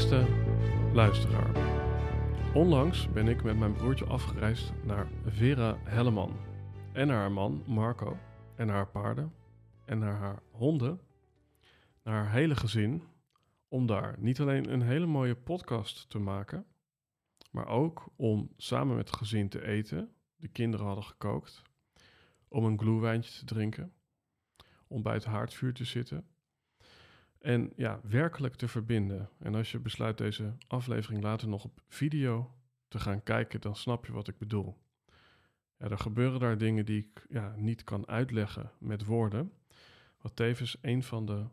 Beste luisteraar. Onlangs ben ik met mijn broertje afgereisd naar Vera Helleman. En haar man Marco. En haar paarden. En naar haar honden. Naar haar hele gezin. Om daar niet alleen een hele mooie podcast te maken. Maar ook om samen met het gezin te eten. De kinderen hadden gekookt. Om een gloewijntje te drinken. Om bij het haardvuur te zitten. En ja, werkelijk te verbinden. En als je besluit deze aflevering later nog op video te gaan kijken, dan snap je wat ik bedoel. Er gebeuren daar dingen die ik ja, niet kan uitleggen met woorden. Wat tevens een van de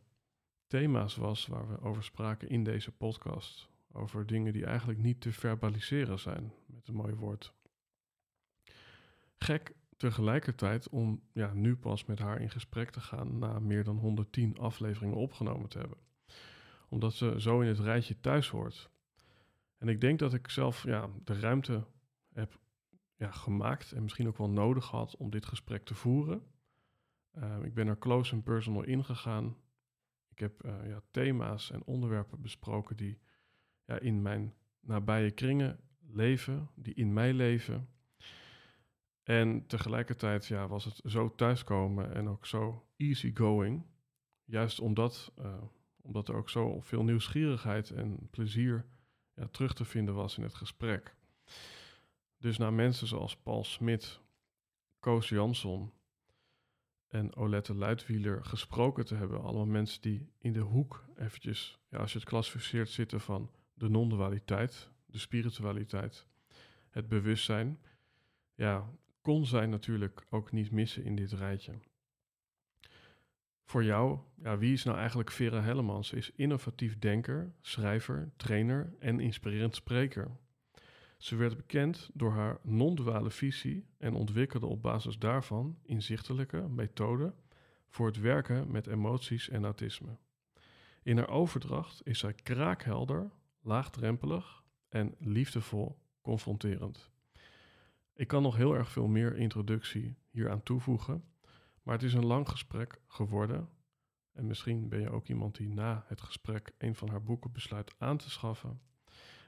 thema's was waar we over spraken in deze podcast. Over dingen die eigenlijk niet te verbaliseren zijn, met een mooi woord. Gek tegelijkertijd om ja, nu pas met haar in gesprek te gaan na meer dan 110 afleveringen opgenomen te hebben. Omdat ze zo in het rijtje thuis hoort. En ik denk dat ik zelf ja, de ruimte heb ja, gemaakt en misschien ook wel nodig had om dit gesprek te voeren. Uh, ik ben er close en personal ingegaan. Ik heb uh, ja, thema's en onderwerpen besproken die ja, in mijn nabije kringen leven, die in mij leven. En tegelijkertijd ja, was het zo thuiskomen en ook zo easygoing. Juist omdat, uh, omdat er ook zo veel nieuwsgierigheid en plezier ja, terug te vinden was in het gesprek. Dus naar mensen zoals Paul Smit, Koos Jansson en Olette Luidwieler gesproken te hebben. Allemaal mensen die in de hoek eventjes, ja, als je het klassificeert, zitten van de non-dualiteit, de spiritualiteit, het bewustzijn. Ja, kon zij natuurlijk ook niet missen in dit rijtje. Voor jou, ja, wie is nou eigenlijk Vera Hellemans? Ze is innovatief denker, schrijver, trainer en inspirerend spreker. Ze werd bekend door haar non-duale visie en ontwikkelde op basis daarvan inzichtelijke methoden voor het werken met emoties en autisme. In haar overdracht is zij kraakhelder, laagdrempelig en liefdevol confronterend. Ik kan nog heel erg veel meer introductie hieraan toevoegen, maar het is een lang gesprek geworden. En misschien ben je ook iemand die na het gesprek een van haar boeken besluit aan te schaffen.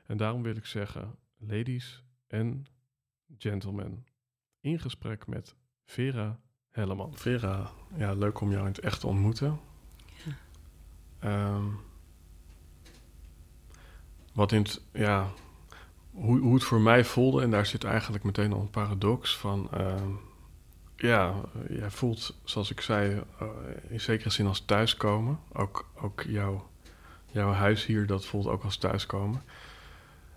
En daarom wil ik zeggen, ladies en gentlemen, in gesprek met Vera Helleman. Vera, ja, leuk om jou in het echt te ontmoeten. Ja. Um, wat in het, ja, hoe, hoe het voor mij voelde, en daar zit eigenlijk meteen al een paradox van. Uh, ja, jij voelt, zoals ik zei, uh, in zekere zin als thuiskomen. Ook, ook jouw, jouw huis hier, dat voelt ook als thuiskomen.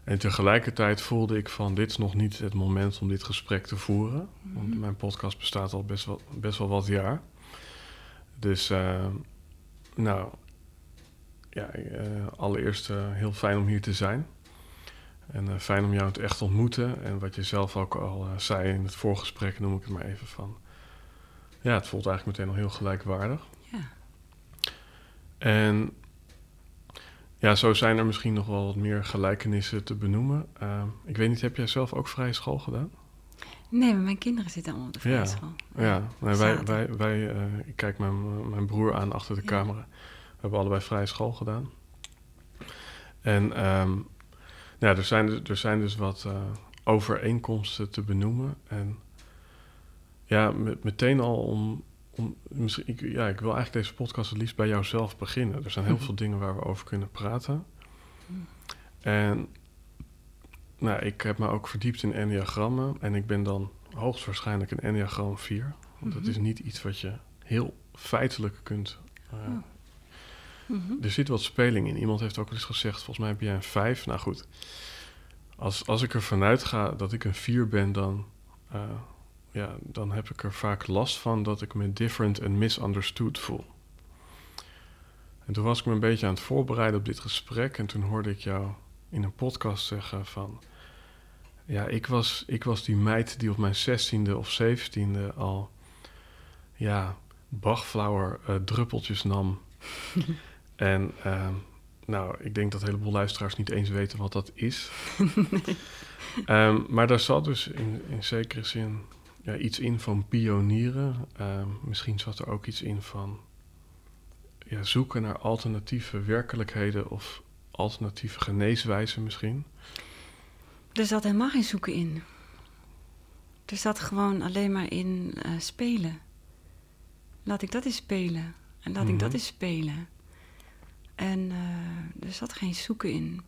En tegelijkertijd voelde ik van, dit is nog niet het moment om dit gesprek te voeren. Mm-hmm. Want mijn podcast bestaat al best wel, best wel wat jaar. Dus, uh, nou, ja, allereerst heel fijn om hier te zijn. En uh, fijn om jou het echt te ontmoeten. En wat je zelf ook al uh, zei in het voorgesprek, noem ik het maar even van. Ja, het voelt eigenlijk meteen al heel gelijkwaardig. Ja. En ja, zo zijn er misschien nog wel wat meer gelijkenissen te benoemen. Uh, ik weet niet, heb jij zelf ook vrije school gedaan? Nee, maar mijn kinderen zitten allemaal op de vrije ja. school. Ja, nee, wij, wij, wij ik kijk mijn, mijn broer aan achter de ja. camera. We hebben allebei vrije school gedaan. En um, ja, er zijn, er zijn dus wat uh, overeenkomsten te benoemen. En ja, met, meteen al om. om misschien, ik, ja, ik wil eigenlijk deze podcast het liefst bij jou zelf beginnen. Er zijn heel veel dingen waar we over kunnen praten. En nou, ik heb me ook verdiept in enneagrammen. En ik ben dan hoogstwaarschijnlijk een enneagram 4. Want dat Mhm. is niet iets wat je heel feitelijk kunt... eh, Oh. Mhm. Er zit wat speling in. Iemand heeft ook wel eens gezegd, volgens mij heb jij een 5. Nou goed, als, als ik ervan uitga dat ik een 4 ben, dan, eh, ja, dan heb ik er vaak last van dat ik me different en misunderstood voel. En toen was ik me een beetje aan het voorbereiden op dit gesprek en toen hoorde ik jou in een podcast zeggen van... Ja, ik was, ik was die meid die op mijn 16e of 17e al ja, Bachflower eh, druppeltjes nam. en ehm, nou, ik denk dat een heleboel luisteraars niet eens weten wat dat is. Ehm, maar daar zat dus in, in zekere zin ja, iets in van pionieren. Ehm, misschien zat er ook iets in van ja, zoeken naar alternatieve werkelijkheden of alternatieve geneeswijzen misschien. Er zat helemaal geen zoeken in. Er zat gewoon alleen maar in eh, spelen. Laat ik dat eens spelen. En laat ik dat Mhm. eens spelen. En eh, er zat geen zoeken in.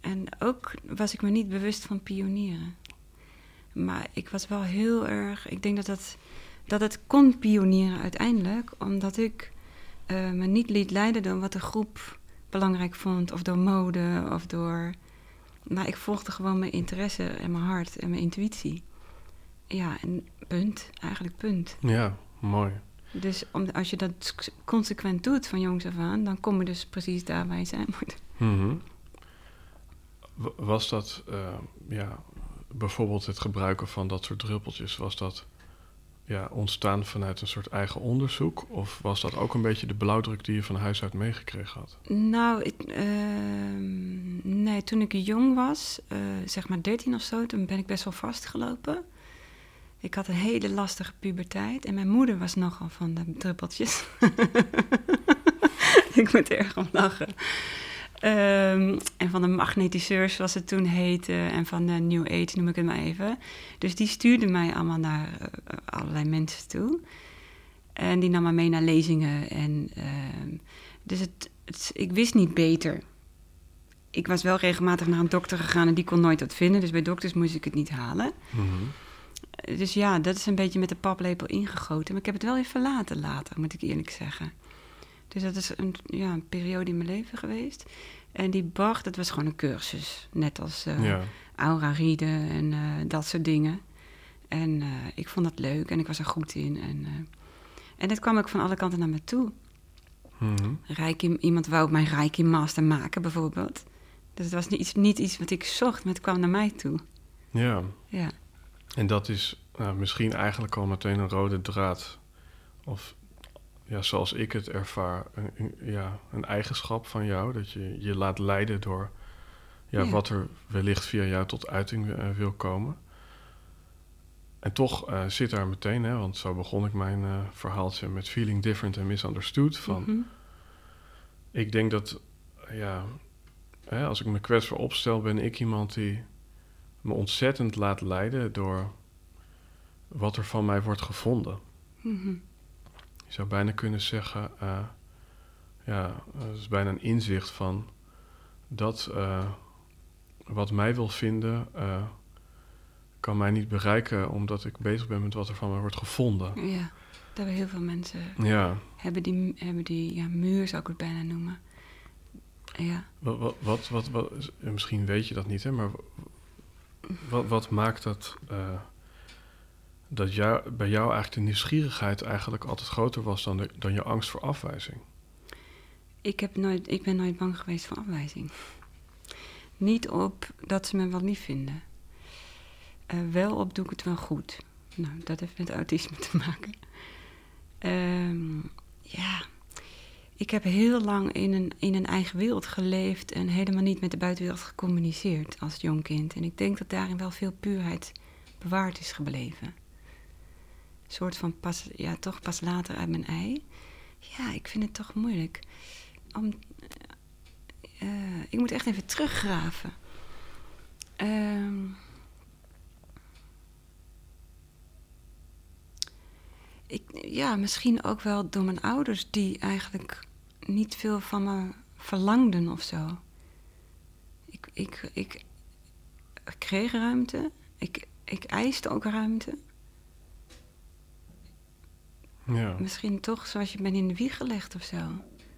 En ook was ik me niet bewust van pionieren. Maar ik was wel heel erg. Ik denk dat het, dat het kon pionieren uiteindelijk, omdat ik eh, me niet liet leiden door wat de groep belangrijk vond, of door mode, of door. Maar ik volgde gewoon mijn interesse en mijn hart en mijn intuïtie. Ja, en punt, eigenlijk punt. Ja, mooi. Dus om, als je dat consequent doet van jongs af aan, dan kom je dus precies daar waar je zijn moet. Mhm. Was dat, eh, ja, bijvoorbeeld het gebruiken van dat soort druppeltjes, was dat ja, ontstaan vanuit een soort eigen onderzoek? Of was dat ook een beetje de blauwdruk die je van huis uit meegekregen had? Nou, ik, ehm, nee, toen ik jong was, eh, zeg maar 13 of zo, toen ben ik best wel vastgelopen. Ik had een hele lastige puberteit en mijn moeder was nogal van de druppeltjes. ik moet er erg om lachen. Ehm, en van de magnetiseurs, zoals het toen heette, en van de New Age noem ik het maar even. Dus die stuurde mij allemaal naar eh, allerlei mensen toe. En die nam me mee naar lezingen. En, ehm, dus het, ik wist niet beter. Ik was wel regelmatig naar een dokter gegaan en die kon nooit wat vinden. Dus bij dokters moest ik het niet halen. Eh, Dus ja, dat is een beetje met de paplepel ingegoten. Maar ik heb het wel weer verlaten later, moet ik eerlijk zeggen. Dus dat is een, ja, een periode in mijn leven geweest. En die Bach, dat was gewoon een cursus. Net als Ja, aura rieden en eh, dat soort dingen. En eh, ik vond dat leuk en ik was er goed in. En, en het kwam ook van alle kanten naar me toe. Reiki, iemand wou mijn Reiki Master maken, bijvoorbeeld. Dus het was niet iets, niet iets wat ik zocht, maar het kwam naar mij toe. ja. Ja. En dat is nou, misschien eigenlijk al meteen een rode draad. Of ja, zoals ik het ervaar, een, ja, een eigenschap van jou. Dat je je laat leiden door ja, Ja. wat er wellicht via jou tot uiting eh, wil komen. En toch eh, zit daar meteen, hè, want zo begon ik mijn eh, verhaaltje met feeling different and misunderstood. Van, Mhm. Ik denk dat, ja, hè, als ik me kwetsbaar opstel, ben ik iemand die me ontzettend laat leiden door wat er van mij wordt gevonden. Mhm. Je zou bijna kunnen zeggen, eh, ja, het is bijna een inzicht van dat eh, wat mij wil vinden, eh, kan mij niet bereiken omdat ik bezig ben met wat er van mij wordt gevonden. Ja, dat hebben heel veel mensen Ja, hebben die, hebben die ja, muur, zou ik het bijna noemen. Ja. wat, wat, wat, wat- misschien weet je dat niet, hè, maar wat, wat maakt dat, eh, dat bij jou eigenlijk de nieuwsgierigheid eigenlijk altijd groter was dan, dan je angst voor afwijzing? Ik, heb nooit, ik ben nooit bang geweest voor afwijzing. Niet op dat ze me wel lief vinden. Eh, wel op doe ik het wel goed. Nou, dat heeft met autisme te maken. Ehm, ja, ik heb heel lang in een, in een eigen wereld geleefd en helemaal niet met de buitenwereld gecommuniceerd als jong kind. En ik denk dat daarin wel veel puurheid bewaard is gebleven. Een soort van pas, ja, toch pas later uit mijn ei. Ja, ik vind het toch moeilijk. Om, eh, ik moet echt even teruggraven. Ehm, ik, ja, misschien ook wel door mijn ouders, die eigenlijk niet veel van me verlangden of zo. Ik, ik, ik, kreeg ruimte. Ik, ik eiste ook ruimte. Ja. Misschien toch zoals je bent in de wieg gelegd of zo.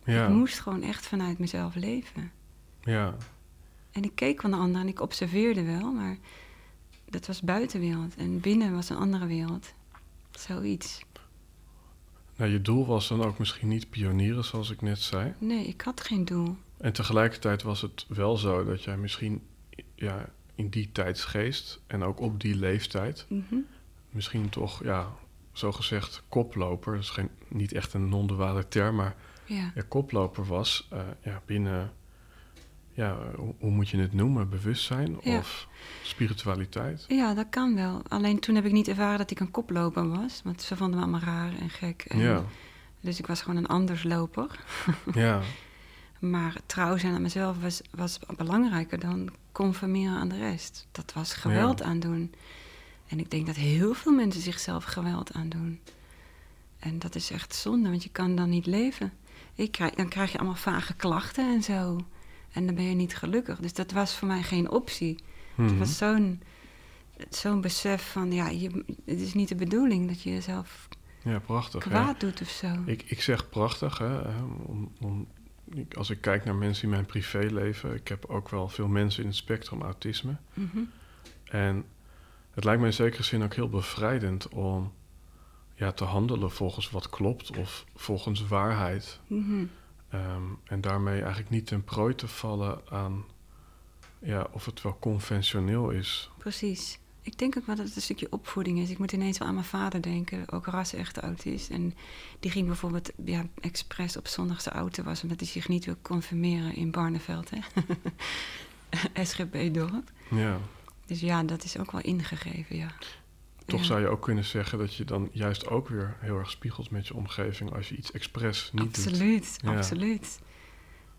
Ja. Ik moest gewoon echt vanuit mezelf leven. Ja. En ik keek van de ander en ik observeerde wel, maar dat was buitenwereld. En binnen was een andere wereld. Zoiets. Nou, je doel was dan ook misschien niet pionieren, zoals ik net zei. Nee, ik had geen doel. En tegelijkertijd was het wel zo dat jij misschien ja, in die tijdsgeest en ook op die leeftijd Mhm. misschien toch, ja, zogezegd koploper, dat is geen, niet echt een non-duale term, maar Ja. ja, koploper was eh, ja, binnen, ja, hoe, moet je het noemen, bewustzijn Ja. of spiritualiteit? ja, dat kan wel. Alleen toen heb ik niet ervaren dat ik een koploper was. Want ze vonden me allemaal raar en gek. En Ja, Dus ik was gewoon een andersloper. ja, Maar trouw zijn aan mezelf was, was belangrijker dan conformeren aan de rest. Dat was geweld aandoen. En ik denk dat heel veel mensen zichzelf geweld aandoen. En dat is echt zonde, want je kan dan niet leven. Ik krijg, dan krijg je allemaal vage klachten en zo. En dan ben je niet gelukkig. Dus dat was voor mij geen optie. Mhm. Het was zo'n zo'n besef van, ja, je, het is niet de bedoeling dat je jezelf ja prachtig. kwaad doet of zo. Ik, ik zeg prachtig, hè, om, om, als ik kijk naar mensen in mijn privéleven, ik heb ook wel veel mensen in het spectrum autisme. Mhm. En het lijkt me in zekere zin ook heel bevrijdend om ja, te handelen volgens wat klopt of volgens waarheid. Mhm. Ehm, en daarmee eigenlijk niet ten prooi te vallen aan ja, of het wel conventioneel is. Precies. Ik denk ook wel dat het een stukje opvoeding is. Ik moet ineens wel aan mijn vader denken, ook ras-echt autist. En die ging bijvoorbeeld ja, expres op zondag zijn auto was... omdat hij zich niet wil conformeren in Barneveld, hè. SGB-dorp. Ja. Dus ja, dat is ook wel ingegeven, ja. Toch Ja. zou je ook kunnen zeggen dat je dan juist ook weer heel erg spiegelt met je omgeving als je iets expres niet doet. Absoluut, absoluut.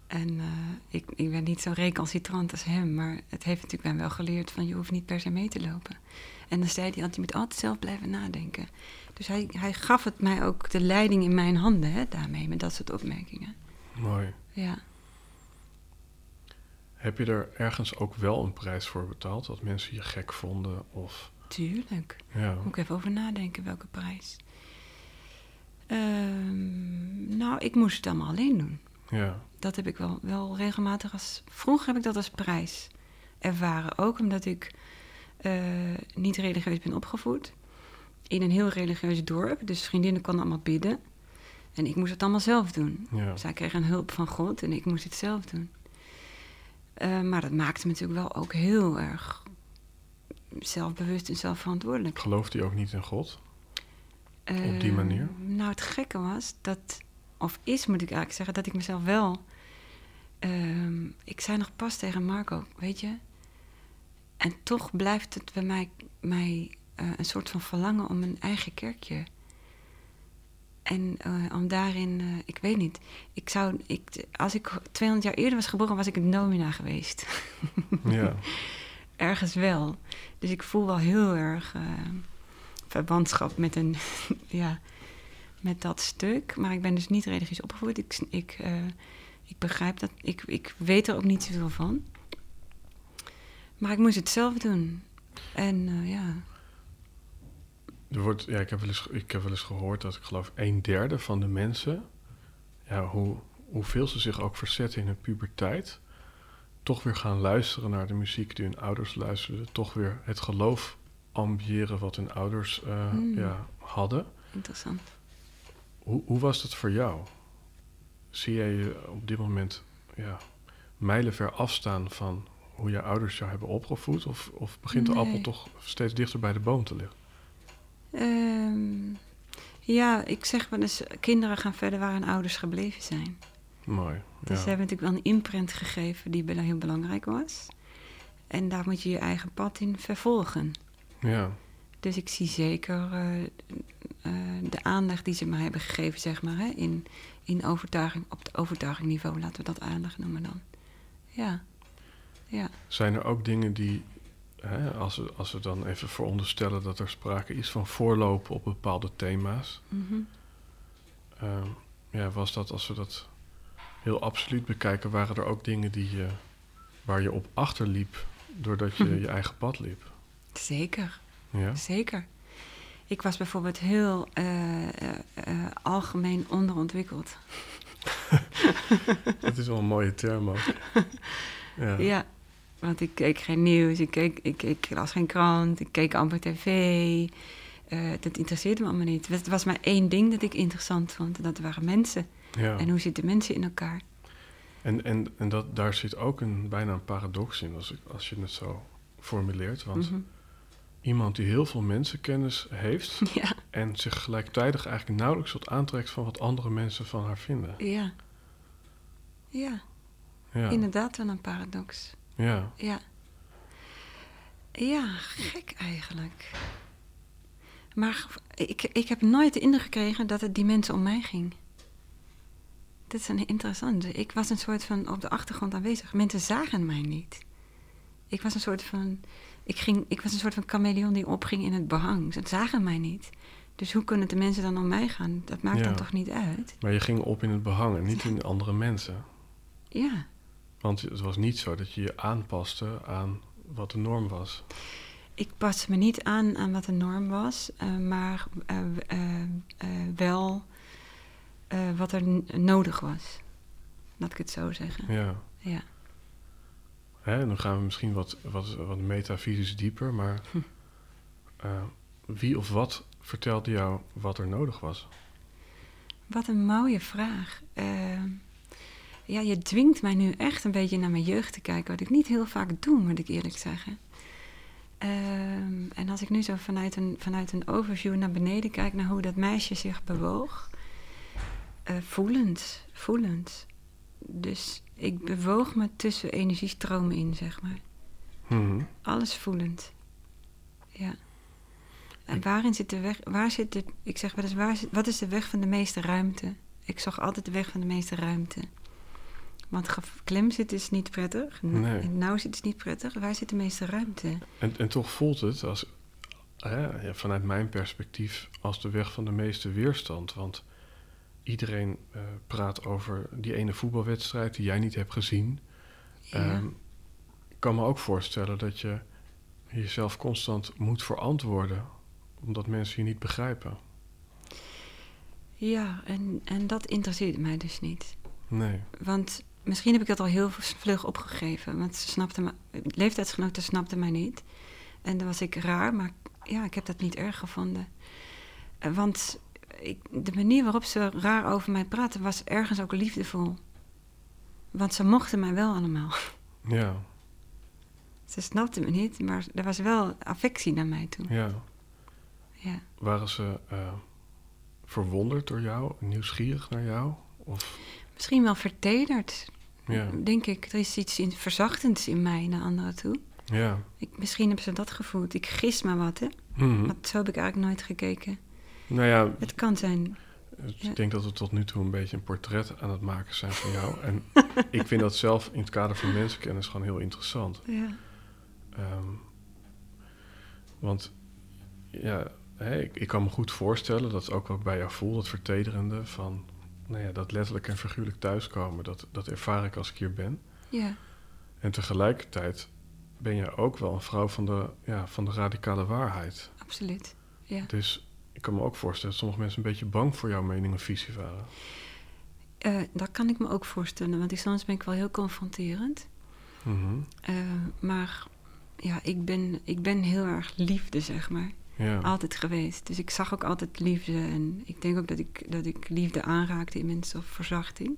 En eh, ik, ik ben niet zo recalcitrant als hem, maar het heeft natuurlijk mij wel geleerd van je hoeft niet per se mee te lopen. En dan zei hij altijd, je moet altijd zelf blijven nadenken. Dus hij, hij gaf het mij ook de leiding in mijn handen, hè, daarmee, met dat soort opmerkingen. Mooi. Ja. Heb je er ergens ook wel een prijs voor betaald? Dat mensen je gek vonden? Of Tuurlijk. ja, Moet ik even over nadenken, welke prijs. Ehm, nou, ik moest het allemaal alleen doen. ja, Dat heb ik wel, wel regelmatig als... Vroeger heb ik dat als prijs ervaren. Ook omdat ik eh, niet religieus ben opgevoed. In een heel religieus dorp. Dus vriendinnen konden allemaal bidden. En ik moest het allemaal zelf doen. ja, Zij kregen hulp van God en ik moest het zelf doen. Eh, maar dat maakte me natuurlijk wel ook heel erg zelfbewust en zelfverantwoordelijk. gelooft hij ook niet in God? die Eh, manier? Nou, het gekke was dat, of is moet ik eigenlijk zeggen, dat ik mezelf wel. ehm, ik zei nog pas tegen Marco, weet je. En toch blijft het bij mij, mij eh, een soort van verlangen om een eigen kerkje. En eh, om daarin, eh, ik weet niet. Ik zou, ik, als ik 200 jaar eerder was geboren, was ik een domina geweest. Ja, Ergens wel. Dus ik voel wel heel erg eh, verwantschap met, een, ja, met dat stuk. Maar ik ben dus niet religieus opgevoed. Ik, ik, eh, ik begrijp dat. Ik, ik weet er ook niet zoveel van. Maar ik moest het zelf doen. En eh, ja, er wordt, ja ik, heb wel eens, ik heb wel eens gehoord dat ik geloof een derde van de mensen, ja, hoe, hoeveel ze zich ook verzetten in hun puberteit, toch weer gaan luisteren naar de muziek die hun ouders luisterden, toch weer het geloof ambiëren wat hun ouders eh, Hmm. ja, hadden. interessant. Hoe, hoe was dat voor jou? Zie jij je op dit moment ja, mijlenver afstaan van hoe je ouders jou hebben opgevoed? Of, of begint de appel toch steeds dichter bij de boom te liggen? Ehm, ja, ik zeg wel eens, kinderen gaan verder waar hun ouders gebleven zijn. Mooi. Dus ja. ze hebben natuurlijk wel een imprint gegeven die heel belangrijk was. En daar moet je je eigen pad in vervolgen. ja, Dus ik zie zeker eh, eh, de aandacht die ze mij hebben gegeven, zeg maar, hè, in, in overtuiging, op het overtuigingniveau, laten we dat aandacht noemen dan. Ja, ja. Zijn er ook dingen die, hè, als, we, als we dan even veronderstellen dat er sprake is van voorlopen op bepaalde thema's, mhm. ehm, ja, was dat als we dat heel absoluut bekijken, waren er ook dingen die je, waar je op achterliep doordat je je eigen pad liep. Zeker, Ja? zeker. Ik was bijvoorbeeld heel eh, eh, eh, algemeen onderontwikkeld. Dat is wel een mooie term ook. Ja. Ja, want ik keek geen nieuws, ik, keek, ik, ik las geen krant, ik keek amper tv. Dat interesseerde me allemaal niet. Het was maar één ding dat ik interessant vond. En dat waren mensen. Ja. En hoe zitten mensen in elkaar? En, en, en dat, daar zit ook een, bijna een paradox in als, ik- als je het zo formuleert. Want Mhm. iemand die heel veel mensenkennis heeft Ja, en zich gelijktijdig eigenlijk nauwelijks wat aantrekt van wat andere mensen van haar vinden. ja. Ja, Ja, inderdaad wel een paradox. ja. Ja. Ja, gek eigenlijk. Maar ik, ik heb nooit de indruk gekregen dat het die mensen om mij ging. Dat is een interessante. Ik was een soort van op de achtergrond aanwezig. Mensen zagen mij niet. Ik was een soort van. Ik, ging, ik was een soort van chameleon die opging in het behang. Ze zagen mij niet. Dus hoe kunnen de mensen dan om mij gaan? Dat maakt Ja. dan toch niet uit? Maar je ging op in het behang en niet in andere mensen. Ja. Want het was niet zo dat je je aanpaste aan wat de norm was. Ik paste me niet aan aan wat de norm was, eh, maar eh, eh, wel eh, wat er nodig was. Laat ik het zo zeggen. Ja. Ja. Hè, dan gaan we misschien wat, wat, wat metafysisch dieper, maar Hm. eh, wie of wat vertelde jou wat er nodig was? Wat een mooie vraag. Eh, ja, je dwingt mij nu echt een beetje naar mijn jeugd te kijken, wat ik niet heel vaak doe, moet ik eerlijk zeggen. Ehm, en als ik nu zo vanuit een, vanuit een overview naar beneden kijk naar hoe dat meisje zich bewoog, eh, voelend, voelend. Dus ik bewoog me tussen energiestromen in, zeg maar. Mhm. Alles voelend. Ja. En waarin zit de weg? Waar zit de? Ik zeg wel eens, waar zit, wat is de weg van de meeste ruimte? Ik zag altijd de weg van de meeste ruimte. Want klem zitten is niet prettig. Nee. en nauw zitten is niet prettig. Waar zit de meeste ruimte? En, en toch voelt het als, hè, ja, vanuit mijn perspectief als de weg van de meeste weerstand. Want iedereen eh, praat over die ene voetbalwedstrijd die jij niet hebt gezien. Ja. Ehm, ik kan me ook voorstellen dat je jezelf constant moet verantwoorden, omdat mensen je niet begrijpen. ja, en, en dat interesseert mij dus niet. Nee. Want misschien heb ik dat al heel vlug opgegeven. Want ze snapten me, leeftijdsgenoten snapten mij niet. En dan was ik raar, maar ja, ik heb dat niet erg gevonden. Eh, Want ik, de manier waarop ze raar over mij praten was ergens ook liefdevol. Want ze mochten mij wel allemaal. Ja, Ze snapten me niet, maar er was wel affectie naar mij toe. ja. Ja. Waren ze eh, verwonderd door jou, nieuwsgierig naar jou? Of, Misschien wel vertederd, ja, denk ik. Er is iets in, verzachtends in mij naar anderen toe. ja. Ik, misschien hebben ze dat gevoeld. Ik gis maar wat, hè. Mhm. Want zo heb ik eigenlijk nooit gekeken. Nou ja, Het kan zijn. Ja. Ik denk dat we tot nu toe een beetje een portret aan het maken zijn van jou. En ik vind dat zelf in het kader van mensenkennis gewoon heel interessant. Ja. Ehm, want ja, ik, ik kan me goed voorstellen, dat is ook wat ik bij jou voel, dat vertederende van nou ja, dat letterlijk en figuurlijk thuiskomen. Dat, dat ervaar ik als ik hier ben. Ja. En tegelijkertijd ben je ook wel een vrouw van de, ja, van de radicale waarheid. absoluut. Ja. Dus ik kan me ook voorstellen dat sommige mensen een beetje bang voor jouw mening of visie waren. Eh, dat kan ik me ook voorstellen, want soms ben ik wel heel confronterend. Mhm. Eh, maar ja, ik ben, ik ben heel erg liefde, zeg maar. Ja. Altijd geweest. Dus ik zag ook altijd liefde. En ik denk ook dat ik, dat ik liefde aanraakte in mensen of verzachting.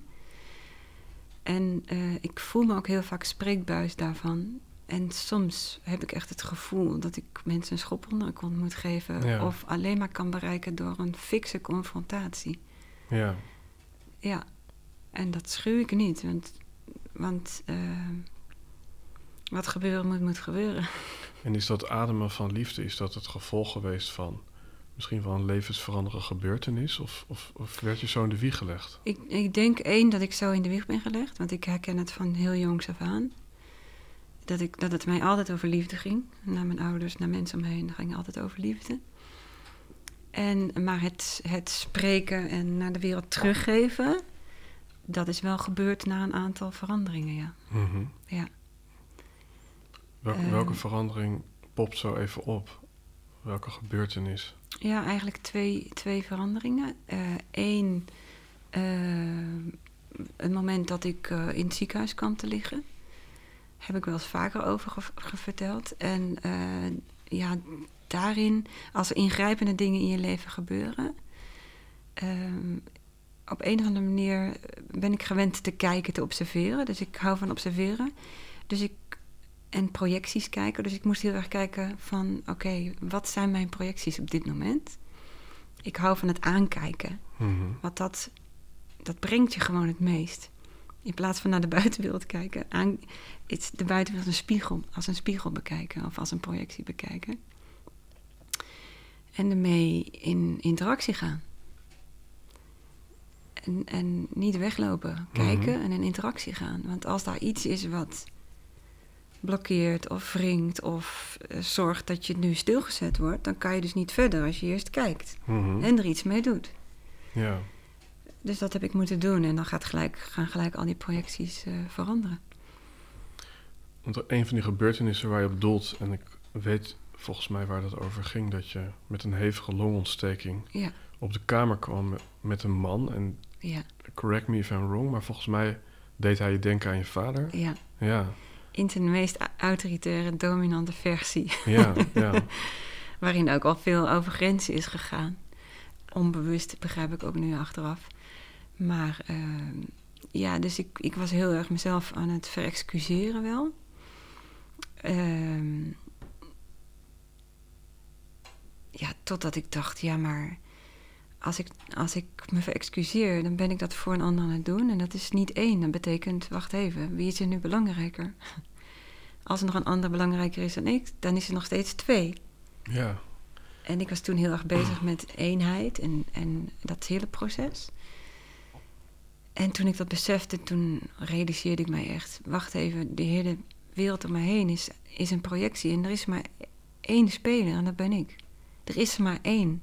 En eh, ik voel me ook heel vaak spreekbuis daarvan. En soms heb ik echt het gevoel dat ik mensen een schop onder de kont moet geven. Ja. Of alleen maar kan bereiken door een fikse confrontatie. ja. Ja, en dat schuw ik niet. Want, want eh, wat gebeuren moet, moet gebeuren. En is dat ademen van liefde, is dat het gevolg geweest van misschien wel een levensveranderende gebeurtenis? Of, of, of werd je zo in de wieg gelegd? Ik, ik denk één dat ik zo in de wieg ben gelegd, want ik herken het van heel jongs af aan. Dat, ik, dat het mij altijd over liefde ging. Naar mijn ouders, naar mensen om me heen, ging altijd over liefde. En, maar het, het spreken en naar de wereld teruggeven, dat is wel gebeurd na een aantal veranderingen, ja. Mhm. Ja. Welke, Ehm. welke verandering popt zo even op? Welke gebeurtenis? Ja, eigenlijk twee, twee veranderingen. Eén, het moment dat ik eh, in het ziekenhuis kwam te liggen. Heb ik wel eens vaker over ge- ge- verteld. En eh, ja, daarin, als er ingrijpende dingen in je leven gebeuren... ehm, op een of andere manier ben ik gewend te kijken, te observeren. Dus ik hou van observeren. Dus ik, en projecties kijken. Dus ik moest heel erg kijken van... oké, wat zijn mijn projecties op dit moment? Ik hou van het aankijken. Mhm. Want dat, dat brengt je gewoon het meest. In plaats van naar de buitenwereld kijken. Aan, het, de buitenwereld als een spiegel, als een spiegel bekijken. Of als een projectie bekijken. En ermee in interactie gaan. En, en niet weglopen. Kijken Mhm. en in interactie gaan. Want als daar iets is wat blokkeert of wringt... of eh, zorgt dat je nu stilgezet wordt... dan kan je dus niet verder als je eerst kijkt. Mhm. En er iets mee doet. Ja. Dus dat heb ik moeten doen. En dan gaat gelijk, gaan gelijk al die projecties eh, veranderen. Want een van die gebeurtenissen waar je op doelt, en ik weet volgens mij waar dat over ging, dat je met een hevige longontsteking Ja, op de kamer kwam met een man. En ja, correct me if I'm wrong, maar volgens mij deed hij je denken aan je vader. ja. Ja, In zijn meest autoritaire, dominante versie. ja, ja. Waarin ook al veel over grenzen is gegaan. Onbewust, begrijp ik ook nu achteraf. Maar ehm, ja, dus ik, ik was heel erg mezelf aan het verexcuseren wel. Ehm, ja, totdat ik dacht, ja, maar als ik, als ik me verexcuseer, dan ben ik dat voor een ander aan het doen. En dat is niet één. Dat betekent, wacht even, wie is er nu belangrijker? Als er nog een ander belangrijker is dan ik, dan is er nog steeds twee. ja. En ik was toen heel erg bezig met eenheid en, en dat hele proces. En toen ik dat besefte, toen realiseerde ik mij echt... wacht even, die hele wereld om me heen is, is een projectie... en er is maar één speler en dat ben ik. Er is er maar één.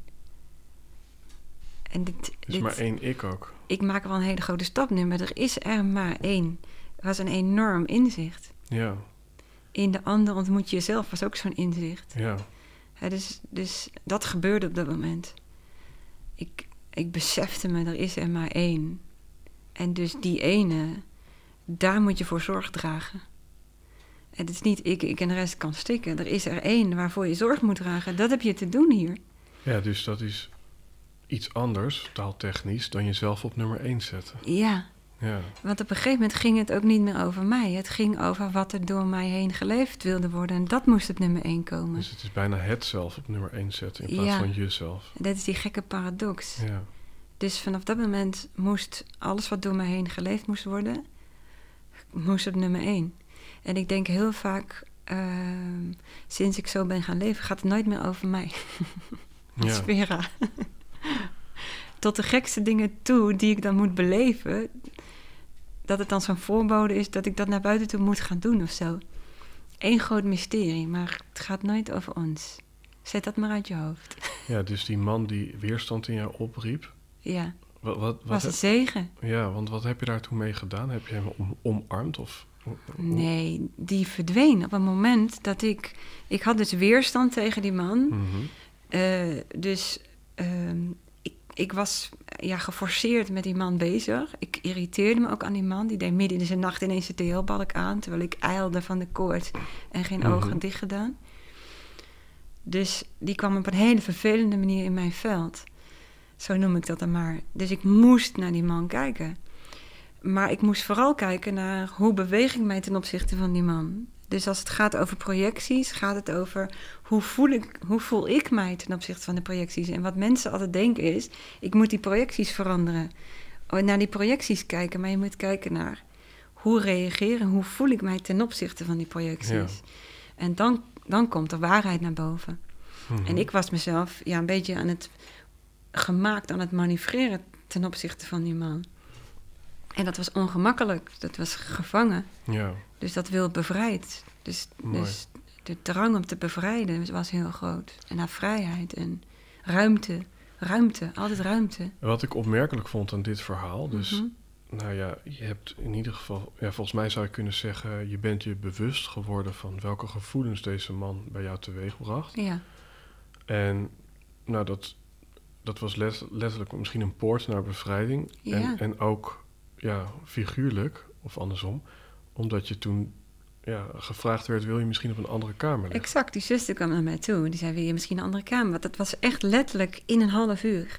En dit, Er is dit, maar één ik ook. ik maak wel een hele grote stap nu, maar er is er maar één. Het was een enorm inzicht. Ja, In de ander ontmoet je jezelf was ook zo'n inzicht. ja. Ja, dus, dus dat gebeurde op dat moment. Ik, ik besefte me, er is er maar één. En dus die ene, daar moet je voor zorg dragen. En het is niet ik, ik en de rest kan stikken. Er is er één waarvoor je zorg moet dragen. Dat heb je te doen hier. Ja, dus dat is iets anders, taaltechnisch, dan jezelf op nummer 1 zetten. Ja, Ja, want op een gegeven moment ging het ook niet meer over mij. Het ging over wat er door mij heen geleefd wilde worden. En dat moest het nummer één komen. dus het is bijna het zelf op nummer 1 zetten in plaats Ja. van jezelf. Dat is die gekke paradox. Ja, Dus vanaf dat moment moest alles wat door mij heen geleefd moest worden, moest op nummer één. En ik denk heel vaak, ehm, sinds ik zo ben gaan leven, gaat het nooit meer over mij. Ja. Vera. Tot de gekste dingen toe die ik dan moet beleven. Dat het dan zo'n voorbode is dat ik dat naar buiten toe moet gaan doen of zo. Eén groot mysterie, maar het gaat nooit over ons. Zet dat maar uit je hoofd. ja, dus die man die weerstand in jou opriep. Ja, Wat, wat, was een zegen. ja, want wat heb je daartoe mee gedaan? Heb je hem om, omarmd? Of, Nee, die verdween op een moment dat ik... Ik had dus weerstand tegen die man. Mhm. Eh, dus ehm, ik, ik was ja, geforceerd met die man bezig. Ik irriteerde me ook aan die man. Die deed midden in zijn nacht ineens zijn TL-balk aan... terwijl ik ijlde van de koorts en geen Mhm. ogen dicht gedaan. Dus die kwam op een hele vervelende manier in mijn veld. Zo noem ik dat dan maar. Dus ik moest naar die man kijken. Maar ik moest vooral kijken naar hoe beweeg ik mij ten opzichte van die man. Dus als het gaat over projecties, gaat het over hoe voel ik, hoe voel ik mij ten opzichte van de projecties. En wat mensen altijd denken is, ik moet die projecties veranderen. Oh, Naar die projecties kijken, maar je moet kijken naar hoe reageren, hoe voel ik mij ten opzichte van die projecties. Ja. En dan, dan komt de waarheid naar boven. Mhm. En ik was mezelf ja, een beetje aan het gemaakt aan het manoeuvreren ten opzichte van die man. En dat was ongemakkelijk, dat was gevangen. Ja, Dus dat wil bevrijd. Dus, Mooi. dus de drang om te bevrijden was heel groot. En naar vrijheid en ruimte. Ruimte, altijd ruimte. Wat ik opmerkelijk vond aan dit verhaal, dus Mhm. Nou ja, je hebt in ieder geval, ja, volgens mij zou je kunnen zeggen, je bent je bewust geworden van welke gevoelens deze man bij jou teweegbracht. Ja. En nou, dat, dat was let- letterlijk misschien een poort naar bevrijding. Ja. En, en ook ja, figuurlijk, of andersom, omdat je toen ja, gevraagd werd: wil je misschien op een andere kamer liggen? Exact, die zuster kwam naar mij toe. Die zei, wil je misschien een andere kamer? Want dat was echt letterlijk in een half uur.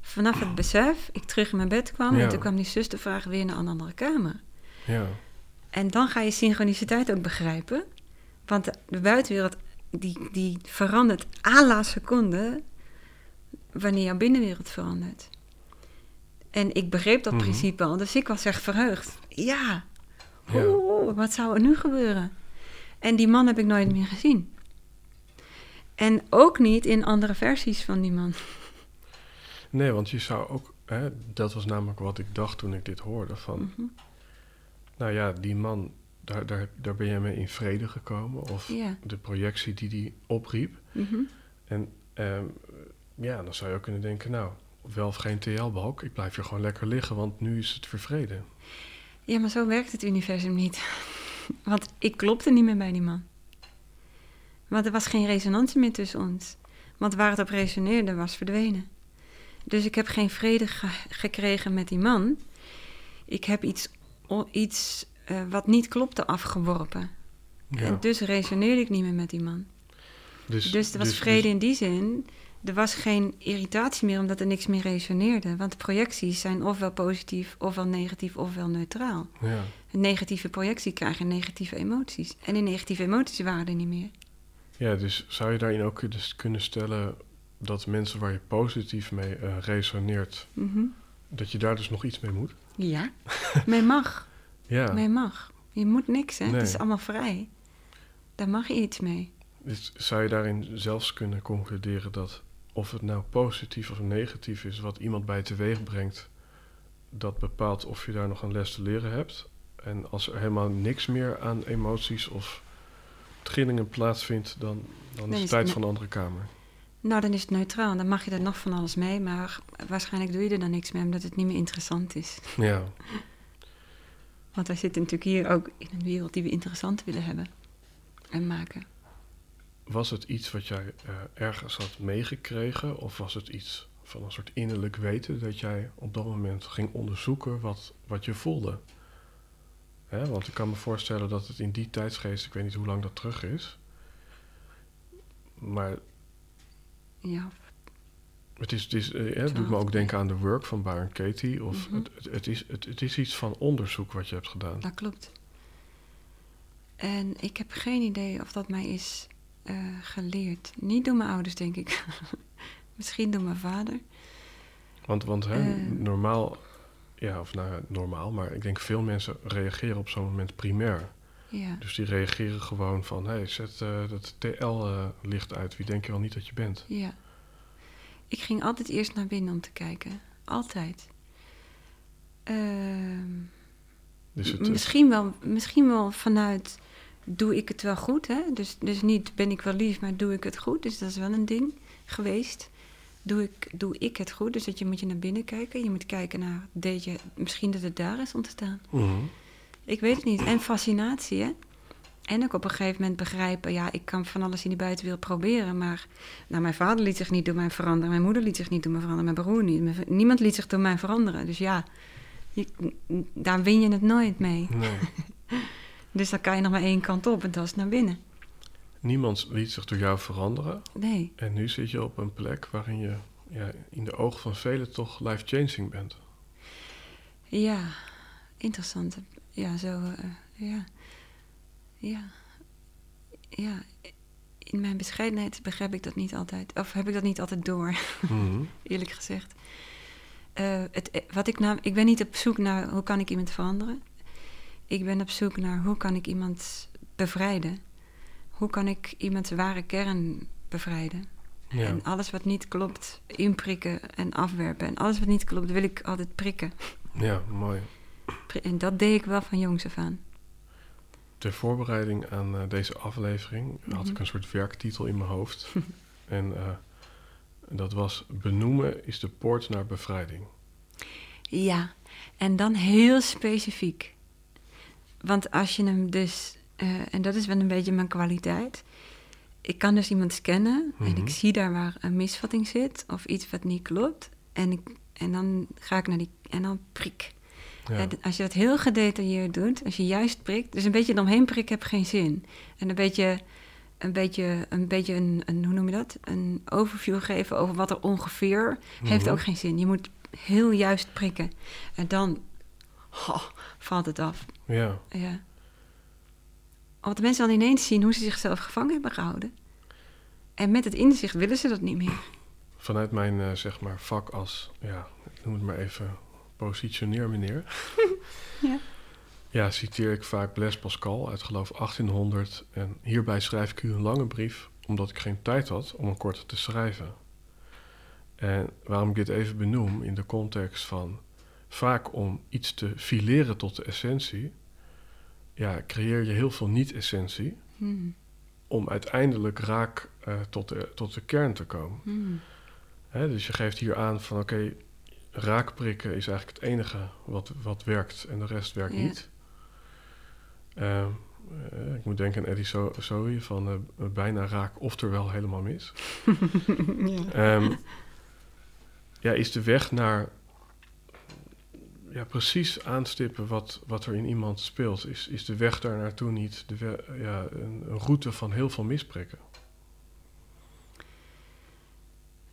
Vanaf het besef, ik terug in mijn bed kwam... Ja. en toen kwam die zuster vragen, weer naar een andere kamer? Ja, En dan ga je synchroniciteit ook begrijpen. Want de, de buitenwereld, die, die verandert à la seconde... wanneer jouw binnenwereld verandert. En ik begreep dat Mhm. principe al, dus ik was echt verheugd. Ja, ja. Oeh, wat zou er nu gebeuren? En die man heb ik nooit meer gezien. En ook niet in andere versies van die man. Nee, want je zou ook, hè, dat was namelijk wat ik dacht toen ik dit hoorde: van Mhm. nou ja, die man, daar, daar, daar ben jij mee in vrede gekomen. Of de projectie die die opriep. mhm. Ehm, ja, dan zou je ook kunnen denken: nou, wel of geen TL-balk, ik blijf hier gewoon lekker liggen, want nu is het weer vrede. ja, maar zo werkt het universum niet. Want ik klopte niet meer bij die man. Want er was geen resonantie meer tussen ons. Want waar het op resoneerde was verdwenen. Dus ik heb geen vrede ge- gekregen met die man. Ik heb iets, iets eh, wat niet klopte afgeworpen. Ja. En dus resoneerde ik niet meer met die man. dus, Dus er was vrede in die zin. Er was geen irritatie meer omdat er niks meer resoneerde. Want projecties zijn ofwel positief, ofwel negatief, ofwel neutraal. ja. Een negatieve projectie krijgen negatieve emoties. En die negatieve emoties waren er niet meer. ja, dus zou je daarin ook kunnen- kunnen stellen dat mensen waar je positief mee eh, resoneert, Mhm. dat je daar dus nog iets mee moet? Ja, men mag. Ja, Men mag. Je moet niks, hè? Het is allemaal vrij. Daar mag je iets mee. dus zou je daarin zelfs kunnen concluderen dat of het nou positief of negatief is wat iemand bij teweeg brengt, dat bepaalt of je daar nog een les te leren hebt. En als er helemaal niks meer aan emoties of trillingen plaatsvindt, dan, dan is het tijd ne- van een andere kamer. Nou, dan is het neutraal. Dan mag je er nog van alles mee. Maar waarschijnlijk doe je er dan niks mee, omdat het niet meer interessant is. Ja, Want wij zitten natuurlijk hier ook in een wereld die we interessant willen hebben. En maken. Was het iets wat jij eh, ergens had meegekregen of was het iets van een soort innerlijk weten dat jij op dat moment ging onderzoeken wat, wat je voelde? Hè, want ik kan me voorstellen dat het in die tijdsgeest, ik weet niet hoe lang dat terug is, maar Ja, het, is, het, is, eh, het doet me ook denken aan de work van Byron Katie. Of Mhm. het, het, het, is, het, het is iets van onderzoek wat je hebt gedaan. dat klopt. En ik heb geen idee of dat mij is eh, geleerd. Niet door mijn ouders, denk ik. Misschien door mijn vader. Want, want hè, Eh. normaal, ja, of nou normaal, maar ik denk veel mensen reageren op zo'n moment primair. Ja. Dus die reageren gewoon van, hé, hey, zet eh, dat TL-licht uit. Wie denk je wel niet dat je bent? Ja. Ik ging altijd eerst naar binnen om te kijken. Altijd. Dus het- misschien, wel, misschien wel vanuit, doe ik het wel goed? Hè? Dus, dus niet ben ik wel lief, maar doe ik het goed? Dus dat is wel een ding geweest. Doe ik, doe ik het goed? Dus dat je moet je naar binnen kijken. Je moet kijken naar, deed je, misschien dat het daar is ontstaan. Mhm. Ik weet het niet. En fascinatie, hè? En ook op een gegeven moment begrijpen, ja, ik kan van alles in die buitenwereld proberen, maar nou, mijn vader liet zich niet door mij veranderen, mijn moeder liet zich niet door mij veranderen, mijn broer niet, mijn niemand liet zich door mij veranderen. Dus ja, je, daar win je het nooit mee. Nee. Dus dan kan je nog maar één kant op en dat is naar binnen. Niemand liet zich door jou veranderen. Nee, En nu zit je op een plek waarin je ja, in de ogen van velen toch life-changing bent. ja, interessant. Ja, zo, eh, ja, ja, ja. In mijn bescheidenheid begrijp ik dat niet altijd, of heb ik dat niet altijd door. Mhm. eerlijk gezegd. Eh, het, eh, wat ik, nou, ik ben niet op zoek naar hoe kan ik iemand veranderen. Ik ben op zoek naar hoe kan ik iemand bevrijden. Hoe kan ik iemands ware kern bevrijden. Ja. En alles wat niet klopt, inprikken en afwerpen. En alles wat niet klopt, wil ik altijd prikken. ja, mooi. En dat deed ik wel van jongs af aan. Ter voorbereiding aan eh, deze aflevering had ik Mhm. een soort werktitel in mijn hoofd. en eh, dat was Benoemen is de poort naar bevrijding. Ja, en dan heel specifiek. Want als je hem dus, eh, en dat is wel een beetje mijn kwaliteit. Ik kan dus iemand scannen en Mhm. ik zie daar waar een misvatting zit of iets wat niet klopt. En, ik, en dan ga ik naar die, en dan prik. Ja. En als je dat heel gedetailleerd doet, als je juist prikt, dus een beetje eromheen prikken heb geen zin. En een beetje, een beetje, een, beetje een, een, hoe noem je dat? Een overview geven over wat er ongeveer, heeft Mhm. ook geen zin. Je moet heel juist prikken. En dan oh, valt het af. ja. Ja. De mensen dan ineens zien hoe ze zichzelf gevangen hebben gehouden. En met het inzicht willen ze dat niet meer. Vanuit mijn eh, zeg maar vak als, ja, ik noem het maar even positioneer meneer. Ja. Ja, citeer ik vaak Blaise Pascal uit geloof 1800. En hierbij schrijf ik u een lange brief, omdat ik geen tijd had om een korte te schrijven. En waarom ik dit even benoem in de context van vaak om iets te fileren tot de essentie, ja, creëer je heel veel niet-essentie Hmm. om uiteindelijk raak eh, tot, de, tot de kern te komen. Hmm. Hè, dus je geeft hier aan van oké, raakprikken is eigenlijk het enige wat, wat werkt en de rest werkt Ja. niet. Ehm, eh, ik moet denken aan Eddie so Zoe van eh, bijna raak oftewel helemaal mis. ja. Ehm, ja, is de weg naar ja, precies aanstippen wat, wat er in iemand speelt, is, is de weg daar naartoe niet de we- ja, een, een route van heel veel misprikken?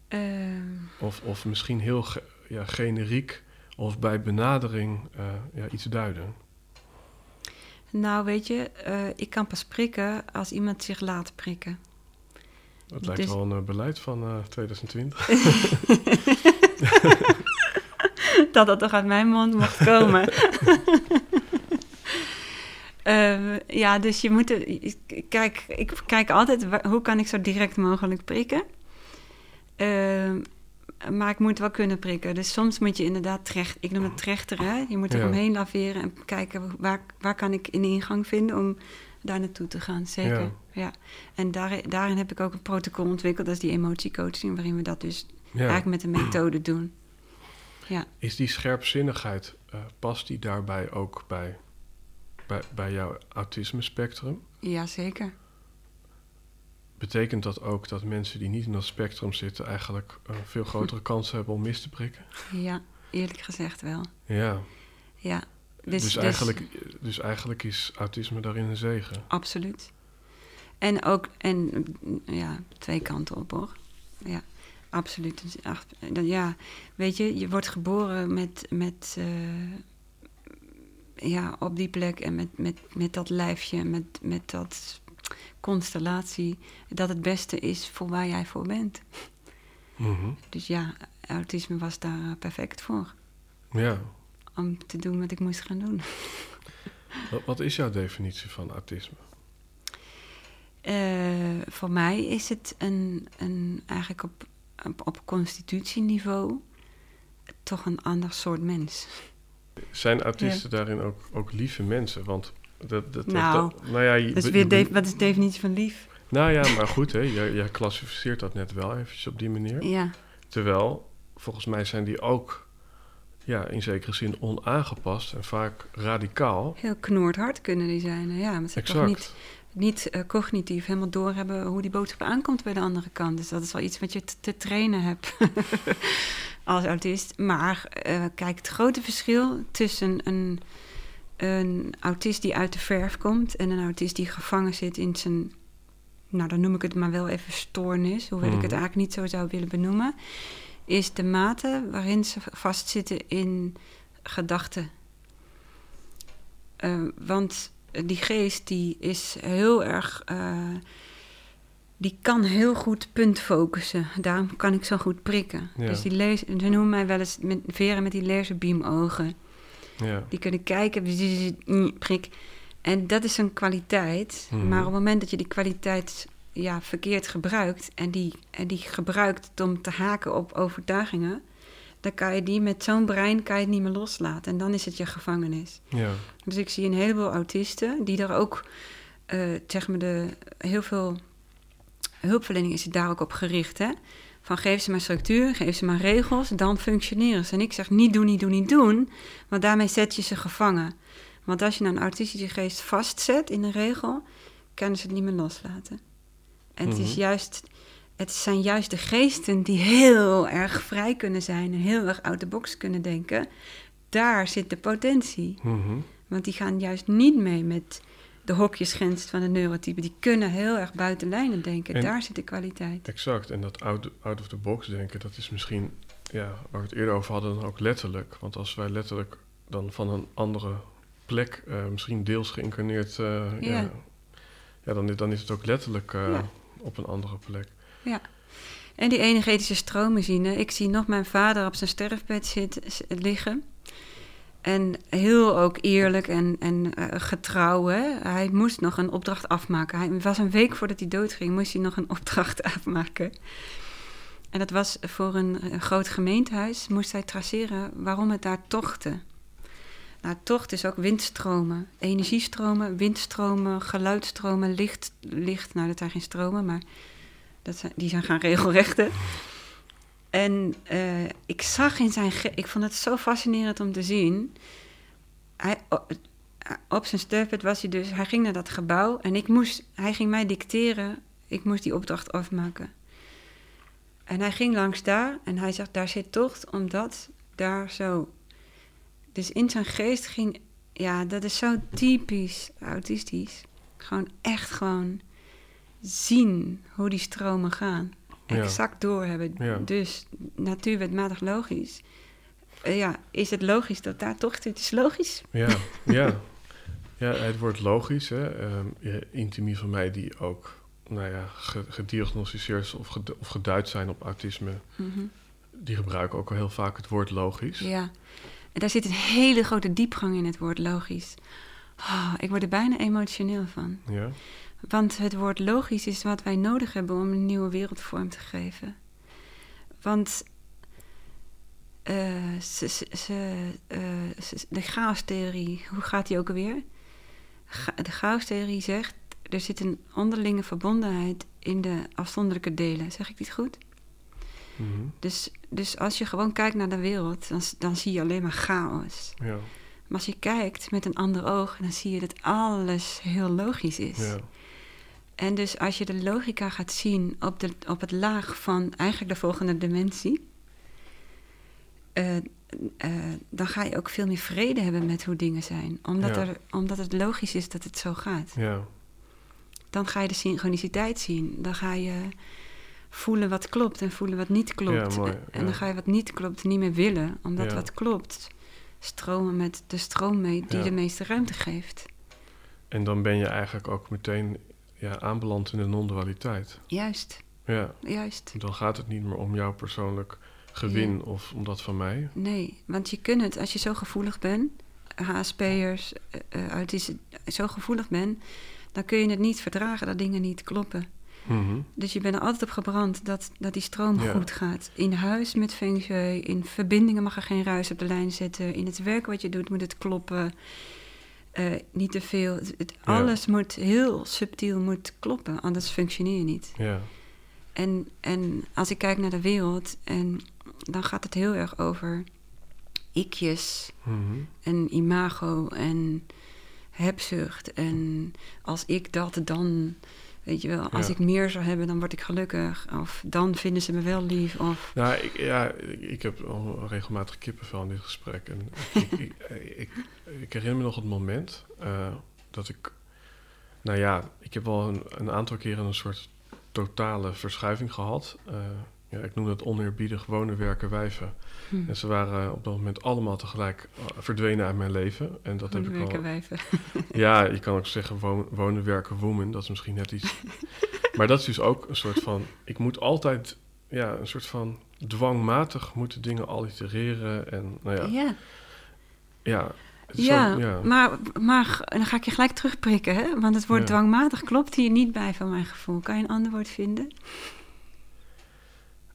Ehm, Of, of misschien heel ge- ja, generiek of bij benadering eh, ja, iets duiden. nou, weet je, eh, ik kan pas prikken als iemand zich laat prikken. Dat lijkt Dus- wel een eh, beleid van eh 2020. dat dat toch uit mijn mond mocht komen. Ehm, ja, dus je moet... ik- Kijk, ik kijk altijd hoe kan ik zo direct mogelijk prikken. Ehm, maar ik moet wel kunnen prikken. Dus soms moet je inderdaad trecht... Ik noem het trechteren. Je moet er Ja. omheen laveren en kijken waar, waar kan ik een ingang vinden om daar naartoe te gaan. Zeker, Ja. ja. En daar, daarin heb ik ook een protocol ontwikkeld. Dat is die emotiecoaching, waarin we dat dus Ja. eigenlijk met een methode doen. Ja. Is die scherpzinnigheid, eh, past die daarbij ook bij, bij, bij jouw autisme spectrum? Ja, zeker. Betekent dat ook dat mensen die niet in dat spectrum zitten eigenlijk een veel grotere kans hebben om mis te prikken? Ja, eerlijk gezegd wel. Ja, Ja. dus, eigenlijk, dus eigenlijk is autisme daarin een zegen. Absoluut. En ook, en ja, twee kanten op hoor. Ja, absoluut. Dan- Ja, weet je, je wordt geboren met, met eh, ja, op die plek en met, met, met dat lijfje, met, met dat constellatie, dat het beste is voor waar jij voor bent. Mhm. Dus ja, autisme was daar eh, perfect voor. Ja. Om te doen wat ik moest gaan doen. Wat, wat is jouw definitie van autisme? Eh, voor mij is het een, een, eigenlijk op, op, op constitutieniveau toch een ander soort mens. Zijn autisten daarin ook, ook lieve mensen? Want dat, dat, Nou, dat- nou ja, je, weer je- wat is de definitie van lief? Nou ja, maar goed, hè, jij, jij klassificeert dat net wel eventjes op die manier. Ja, Terwijl, volgens mij zijn die ook ja, in zekere zin onaangepast en vaak radicaal. heel knoordhard kunnen die zijn. Ja, maar Exact. niet, niet eh, cognitief helemaal doorhebben hoe die boodschap aankomt bij de andere kant. Dus dat is wel iets wat je te, te trainen hebt als autist. Maar eh, kijk, het grote verschil tussen een, een autist die uit de verf komt en een autist die gevangen zit in zijn, nou dan noem ik het maar wel even stoornis, hoewel ik het Mhm. eigenlijk niet zo zou willen benoemen, is de mate waarin ze vastzitten in gedachten. Eh, want die geest die is heel erg. eh, die kan heel goed punt focussen. Daarom kan ik zo goed prikken. Ja. Dus die lees, ze noemen mij wel eens met veren met die laserbeamogen. Ja, Die kunnen kijken, prik. En dat is een kwaliteit. Mhm. Maar op het moment dat je die kwaliteit ja, verkeerd gebruikt... En die, en die gebruikt om te haken op overtuigingen... dan kan je die met zo'n brein kan je het niet meer loslaten. En dan is het je gevangenis. ja, Dus ik zie een heleboel autisten die daar ook... eh, zeg maar de, heel veel hulpverlening is daar ook op gericht, hè? Van geef ze maar structuur, geef ze maar regels, dan functioneren ze. En ik zeg niet doen, niet doen, niet doen, want daarmee zet je ze gevangen. Want als je nou een autistische geest vastzet in een regel, kunnen ze het niet meer loslaten. En het, is Mhm. juist, het zijn juist de geesten die heel erg vrij kunnen zijn en heel erg out the box kunnen denken. Daar zit de potentie. Mhm. Want die gaan juist niet mee met de hokjesgrens van de neurotypen. Die kunnen heel erg buiten lijnen denken. En- Daar zit de kwaliteit. Exact. En dat out, out of the box denken, dat is misschien, ja, waar we het eerder over hadden, dan ook letterlijk. Want als wij letterlijk dan van een andere plek, eh, misschien deels geïncarneerd, eh, ja. Ja. Ja, dan, dan is het ook letterlijk eh, Ja. op een andere plek. En die energetische stromen zien. Ik zie nog mijn vader op zijn sterfbed zit, liggen. En heel ook eerlijk en, en eh, getrouw. Hè? Hij moest nog een opdracht afmaken. Hij was een week voordat hij doodging, moest hij nog een opdracht afmaken. En dat was voor een, groot gemeentehuis. Moest hij traceren waarom het daar tochtte. Nou, tocht is ook windstromen, energiestromen, windstromen, geluidsstromen, licht, licht. Nou, dat zijn geen stromen, maar dat zijn, die zijn gaan regelrechten. En eh, ik zag in zijn... Ik vond het zo fascinerend om te zien. Hij, op zijn sterfbed was hij dus... Hij ging naar dat gebouw en ik moest... Hij ging mij dicteren. Ik moest die opdracht afmaken. En hij ging langs daar en hij zegt... Daar zit tocht, omdat daar zo... Dus in zijn geest ging... Ja, dat is zo typisch autistisch. Gewoon echt gewoon zien hoe die stromen gaan. Ja. Exact doorhebben. Ja. Dus natuurwetmatig logisch. Eh, ja, is het logisch dat daar toch... Het is logisch. Ja, ja. ja, het wordt logisch. Hè? Ehm, intimie van mij die ook nou ja, ge- gediagnosticeerd of, ged- of geduid zijn op autisme, Mhm. die gebruiken ook al heel vaak het woord logisch. Ja. En daar zit een hele grote diepgang in het woord logisch. Ah, ik word er bijna emotioneel van. Ja, Want het woord logisch is wat wij nodig hebben om een nieuwe wereld vorm te geven. Want eh, ze, ze, ze, eh, ze- de chaostheorie, hoe gaat die ook alweer? Ga- de chaostheorie zegt, er zit een onderlinge verbondenheid in de afzonderlijke delen. Zeg ik dit goed? Mhm. Dus, dus als je gewoon kijkt naar de wereld, dan, dan zie je alleen maar chaos. ja, Maar als je kijkt met een ander oog, dan zie je dat alles heel logisch is. ja, En dus als je de logica gaat zien op, de, op het laag van eigenlijk de volgende dimensie, eh, eh, dan ga je ook veel meer vrede hebben met hoe dingen zijn. Omdat, Ja. er, omdat het logisch is dat het zo gaat. ja, Dan ga je de synchroniciteit zien. Dan ga je voelen wat klopt en voelen wat niet klopt. Ja, mooi, En dan ga je wat niet klopt niet meer willen. Omdat wat klopt stromen met de stroom mee die de meeste ruimte geeft. En dan ben je eigenlijk ook meteen ja, aanbeland in de non-dualiteit. Juist, Ja, juist. dan gaat het niet meer om jouw persoonlijk gewin of om dat van mij. Nee, want je kunt het, als je zo gevoelig bent, HSP'ers, uh, autisme, zo gevoelig bent, dan kun je het niet verdragen dat dingen niet kloppen. Mhm. Dus je bent er altijd op gebrand dat, dat die stroom Ja. goed gaat. In huis met feng shui, in verbindingen mag er geen ruis op de lijn zetten. In het werk wat je doet moet het kloppen. Eh, niet te veel. Het, Ja. Alles moet heel subtiel moet kloppen, anders functioneer je niet. Ja, En, en als ik kijk naar de wereld, en dan gaat het heel erg over ikjes Mhm. en imago en hebzucht. En als ik dat dan, weet je wel, als Ja. ik meer zou hebben, dan word ik gelukkig. Of dan vinden ze me wel lief. Of Nou, ik, ja, ik, ik heb al regelmatig kippenvel in dit gesprek. En ik, ik, ik, ik herinner me nog het moment eh, dat ik... Nou ja, ik heb al een, een aantal keren een soort totale verschuiving gehad. Eh, ja, ik noem dat oneerbiedig wonen, werken, wijven. hm, En ze waren op dat moment allemaal tegelijk eh, verdwenen uit mijn leven. En dat heb ik werken al... wijven. Ja, je kan ook zeggen wo- wonen, werken, woman. Dat is misschien net iets. maar dat is dus ook een soort van. Ik moet altijd, ja, een soort van dwangmatig moeten dingen allitereren. En nou ja, Ja, ja. Ja. Maar, maar dan ga ik je gelijk terugprikken, hè? Want het woord Ja. dwangmatig klopt hier niet bij van mijn gevoel. Kan je een ander woord vinden?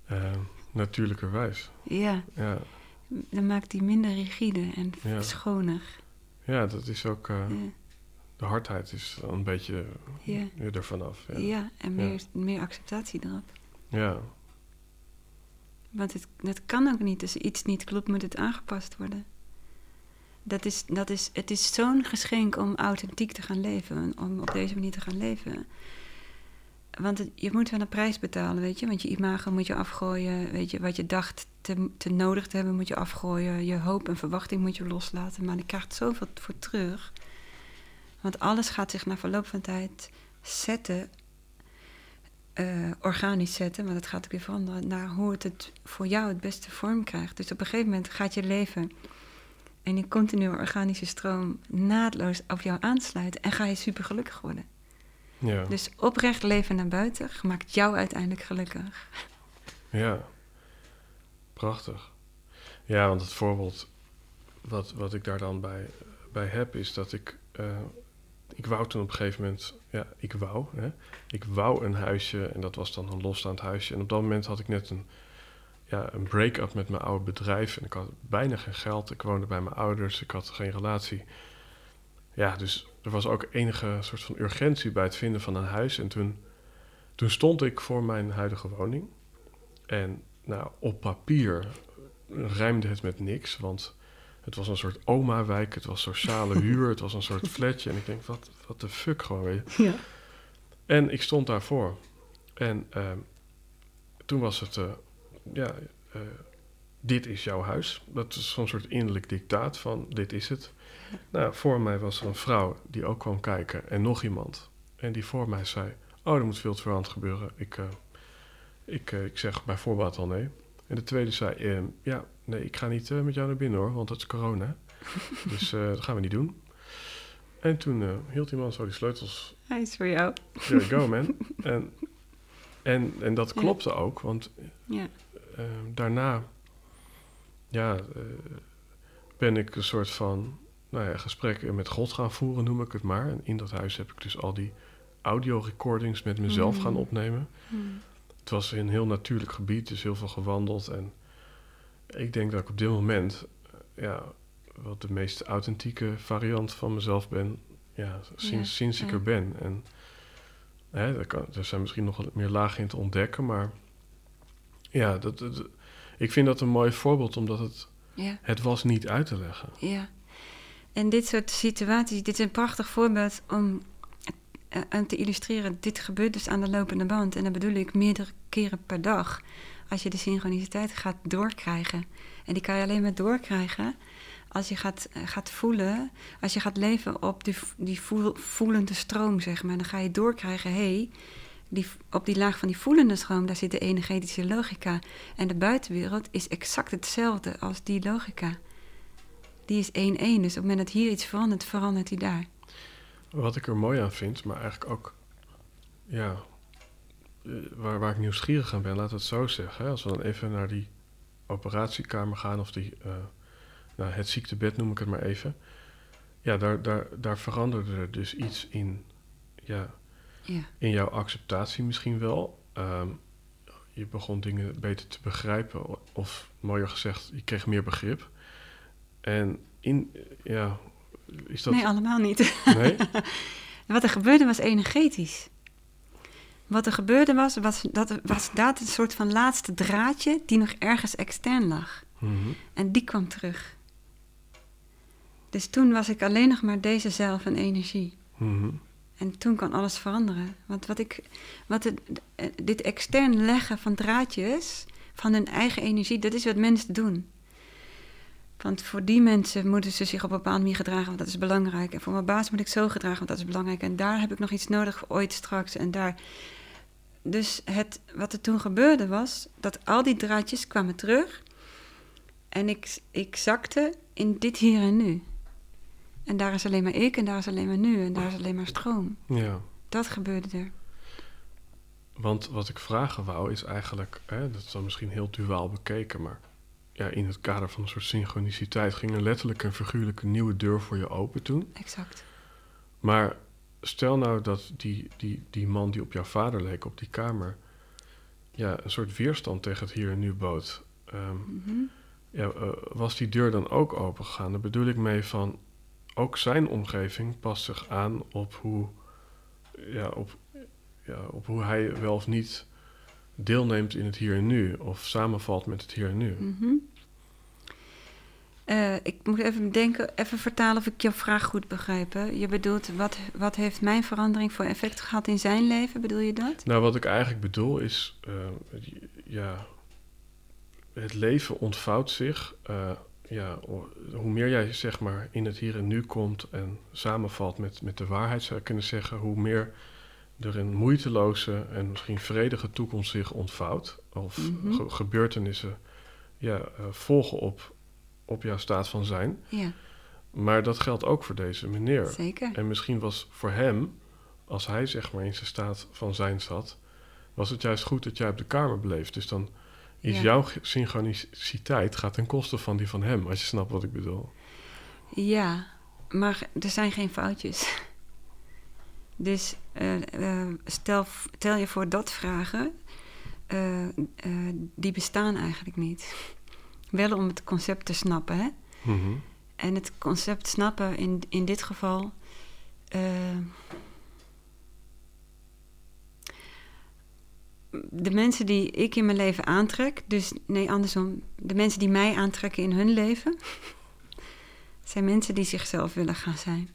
Eh, natuurlijkerwijs. Ja, Ja, dan maakt die minder rigide en Ja. schoner. ja, dat is ook. eh, de hardheid is een beetje er vanaf. Ja. ja. en meer, meer acceptatie erop. ja. Want het, dat kan ook niet. Als iets niet klopt, moet het aangepast worden. Dat is, dat is, het is zo'n geschenk om authentiek te gaan leven. Om op deze manier te gaan leven. Want je moet wel een prijs betalen, weet je. Want je imago moet je afgooien. Weet je, wat je dacht te, te nodig te hebben, moet je afgooien. Je hoop en verwachting moet je loslaten. Maar je krijgt zoveel voor terug. Want alles gaat zich na verloop van tijd zetten. eh, organisch zetten, want het gaat ook weer veranderen. Naar hoe het, het voor jou het beste vorm krijgt. Dus op een gegeven moment gaat je leven in een continue organische stroom naadloos op jou aansluiten. En ga je super gelukkig worden. Ja, Dus oprecht leven naar buiten maakt jou uiteindelijk gelukkig. ja. Prachtig. Ja, want het voorbeeld wat, wat ik daar dan bij, bij heb, is dat ik... eh, ik wou toen op een gegeven moment... Ja, ik wou, hè. Ik wou een huisje en dat was dan een losstaand huisje. En op dat moment had ik net een, ja, een break-up met mijn oude bedrijf. En ik had bijna geen geld. Ik woonde bij mijn ouders. Ik had geen relatie. Ja, dus er was ook enige soort van urgentie bij het vinden van een huis. En toen, toen stond ik voor mijn huidige woning. En nou, op papier rijmde het met niks. Want het was een soort oma-wijk. Het was sociale huur. Het was een soort flatje. En ik denk, wat, wat de fuck gewoon, weet je. Ja. En ik stond daarvoor. En ehm, toen was het, eh, ja, eh, dit is jouw huis. Dat is zo'n soort innerlijk dictaat van, dit is het. Nou, voor mij was er een vrouw die ook kwam kijken en nog iemand. En die voor mij zei, oh, er moet veel te verand gebeuren. Ik, eh, ik, eh, ik zeg bij voorbaat al nee. En de tweede zei, ehm, ja, nee, ik ga niet met jou naar binnen hoor, want het is corona. dus dat gaan we niet doen. En toen hield die man zo die sleutels Hij is voor jou. There you go, man. en, en, en dat Ja. klopte ook, want Ja. Eh, daarna ja, eh, ben ik een soort van nou ja, gesprekken met God gaan voeren, noem ik het maar. En in dat huis heb ik dus al die audio recordings met mezelf gaan Mm. opnemen. Hmm. Het was een heel natuurlijk gebied, dus heel veel gewandeld. En ik denk dat ik op dit moment, eh, ja, wat de meest authentieke variant van mezelf ben, ja, sinds, Ja, sinds ik ja. er ben. En hè, er, kan, er zijn misschien nog wat meer lagen in te ontdekken, maar ja, dat, dat- ik vind dat een mooi voorbeeld, omdat het, Ja. het was niet uit te leggen. Ja. En dit soort situaties, dit is een prachtig voorbeeld om eh, aan te illustreren. Dit gebeurt dus aan de lopende band. En dat bedoel ik meerdere keren per dag. Als je de synchroniciteit gaat doorkrijgen. En die kan je alleen maar doorkrijgen als je gaat, eh, gaat voelen. Als je gaat leven op die, die voel- voelende stroom, zeg maar. Dan ga je doorkrijgen, hé, hey, die, op die laag van die voelende stroom, daar zit de energetische logica. En de buitenwereld is exact hetzelfde als die logica. Die is 1-1. Dus op het moment dat hier iets verandert, verandert die daar. Wat ik er mooi aan vind, maar eigenlijk ook, ja, eh, waar, waar ik nieuwsgierig aan ben, laat het zo zeggen. Als we dan even naar die operatiekamer gaan, of die, eh, nou, het ziektebed noem ik het maar even. Ja, daar, daar, daar veranderde er dus iets in, ja, Ja. in jouw acceptatie misschien wel. Ehm, je begon dingen beter te begrijpen, of mooier gezegd, je kreeg meer begrip. En in, ja, is dat... Nee, allemaal niet. nee? Wat er gebeurde was energetisch. Wat er gebeurde was, was dat was dat een soort van laatste draadje die nog ergens extern lag. Mhm. En die kwam terug. Dus toen was ik alleen nog maar deze zeil van energie. Mhm. En toen kan alles veranderen. Want wat ik, wat het, eh, dit extern leggen van draadjes, van hun eigen energie, dat is wat mensen doen. Want voor die mensen moeten ze zich op een bepaalde manier gedragen, want dat is belangrijk. En voor mijn baas moet ik zo gedragen, want dat is belangrijk. En daar heb ik nog iets nodig voor ooit straks. En daar. Dus het, wat er toen gebeurde was dat al die draadjes kwamen terug. En ik, ik zakte in dit hier en nu. En daar is alleen maar ik en daar is alleen maar nu en daar is alleen maar stroom. Ja, Dat gebeurde er. want wat ik vragen wou is eigenlijk, hè, dat is dan misschien heel duaal bekeken, maar ja, in het kader van een soort synchroniciteit ging er letterlijk en figuurlijk een nieuwe deur voor je open toen. Exact. Maar stel nou dat die, die, die man die op jouw vader leek op die kamer, ja, een soort weerstand tegen het hier en nu bood. Ehm, Mhm. ja, eh, was die deur dan ook open gegaan? Daar bedoel ik mee van, ook zijn omgeving past zich aan op hoe, ja, op, ja, op hoe hij wel of niet deelneemt in het hier en nu of samenvalt met het hier en nu. Mhm. Eh, ik moet even denken, even vertalen of ik jouw vraag goed begrijp. hè. Je bedoelt, wat, wat heeft mijn verandering voor effect gehad in zijn leven? Bedoel je dat? Nou, wat ik eigenlijk bedoel is, eh, ja, het leven ontvouwt zich. eh, ja, hoe meer jij zeg maar in het hier en nu komt en samenvalt met, met de waarheid, zou je kunnen zeggen, hoe meer er een moeiteloze en misschien vredige toekomst zich ontvouwt. Of Mhm. ge- gebeurtenissen ja, eh, volgen op, op jouw staat van zijn. Ja, Maar dat geldt ook voor deze meneer. zeker. En misschien was voor hem, als hij zeg maar in zijn staat van zijn zat, was het juist goed dat jij op de kamer bleef. Dus dan is Ja. jouw synchroniciteit gaat ten koste van die van hem, als je snapt wat ik bedoel. Ja, maar er zijn geen foutjes. Dus eh, stel, stel je voor dat vragen, eh, die bestaan eigenlijk niet. Wel om het concept te snappen, hè? Mhm. En het concept snappen in, in dit geval. De mensen die ik in mijn leven aantrek, dus nee, andersom, de mensen die mij aantrekken in hun leven, zijn mensen die zichzelf willen gaan zijn.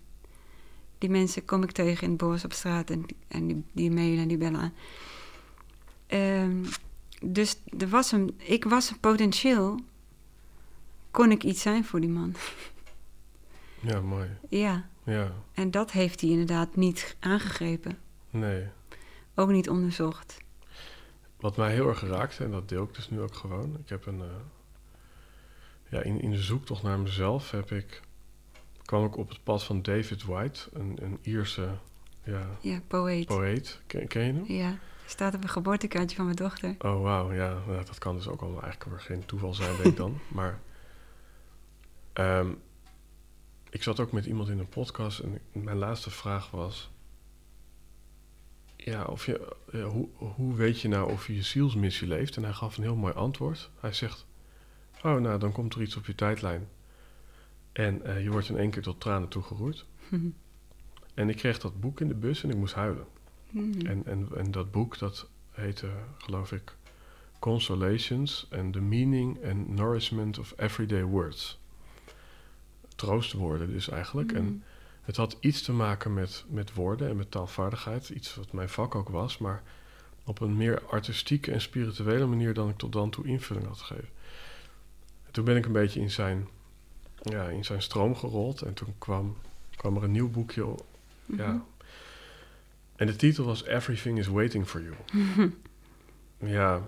Die mensen kom ik tegen in het bos op straat en, en die, die mailen en die bellen aan. Ehm, dus er was een, ik was een potentieel, kon ik iets zijn voor die man. Ja, mooi. Ja, Ja, en dat heeft hij inderdaad niet aangegrepen. nee. Ook niet onderzocht. Wat mij heel erg geraakte, en dat deel ik dus nu ook gewoon. Ik heb een. eh, ja, in, in de zoektocht naar mezelf heb ik, kwam ik op het pad van David White, een, een Ierse ja, Ja, poëet. poëet. Ken, ken je hem? Ja, staat op een geboortekaartje van mijn dochter. Oh, wauw, ja. Nou, dat kan dus ook al eigenlijk weer geen toeval zijn, denk ik dan. Maar ehm, ik zat ook met iemand in een podcast en mijn laatste vraag was... Ja, of je, ja, hoe, hoe weet je nou of je je zielsmissie leeft? En hij gaf een heel mooi antwoord. Hij zegt, oh, nou, dan komt er iets op je tijdlijn. En eh, je wordt in één keer tot tranen toegeroerd. En ik kreeg dat boek in de bus en ik moest huilen. Mhm. En, en, en dat boek, dat heette, geloof ik, Consolations and the Meaning and Nourishment of Everyday Words. Troostwoorden dus eigenlijk. En Mhm. Het had iets te maken met, met woorden en met taalvaardigheid. Iets wat mijn vak ook was, maar op een meer artistieke en spirituele manier dan ik tot dan toe invulling had gegeven. En toen ben ik een beetje in zijn, ja, in zijn stroom gerold. En toen kwam, kwam er een nieuw boekje Mhm. ja. En de titel was Everything is Waiting for You. Ja,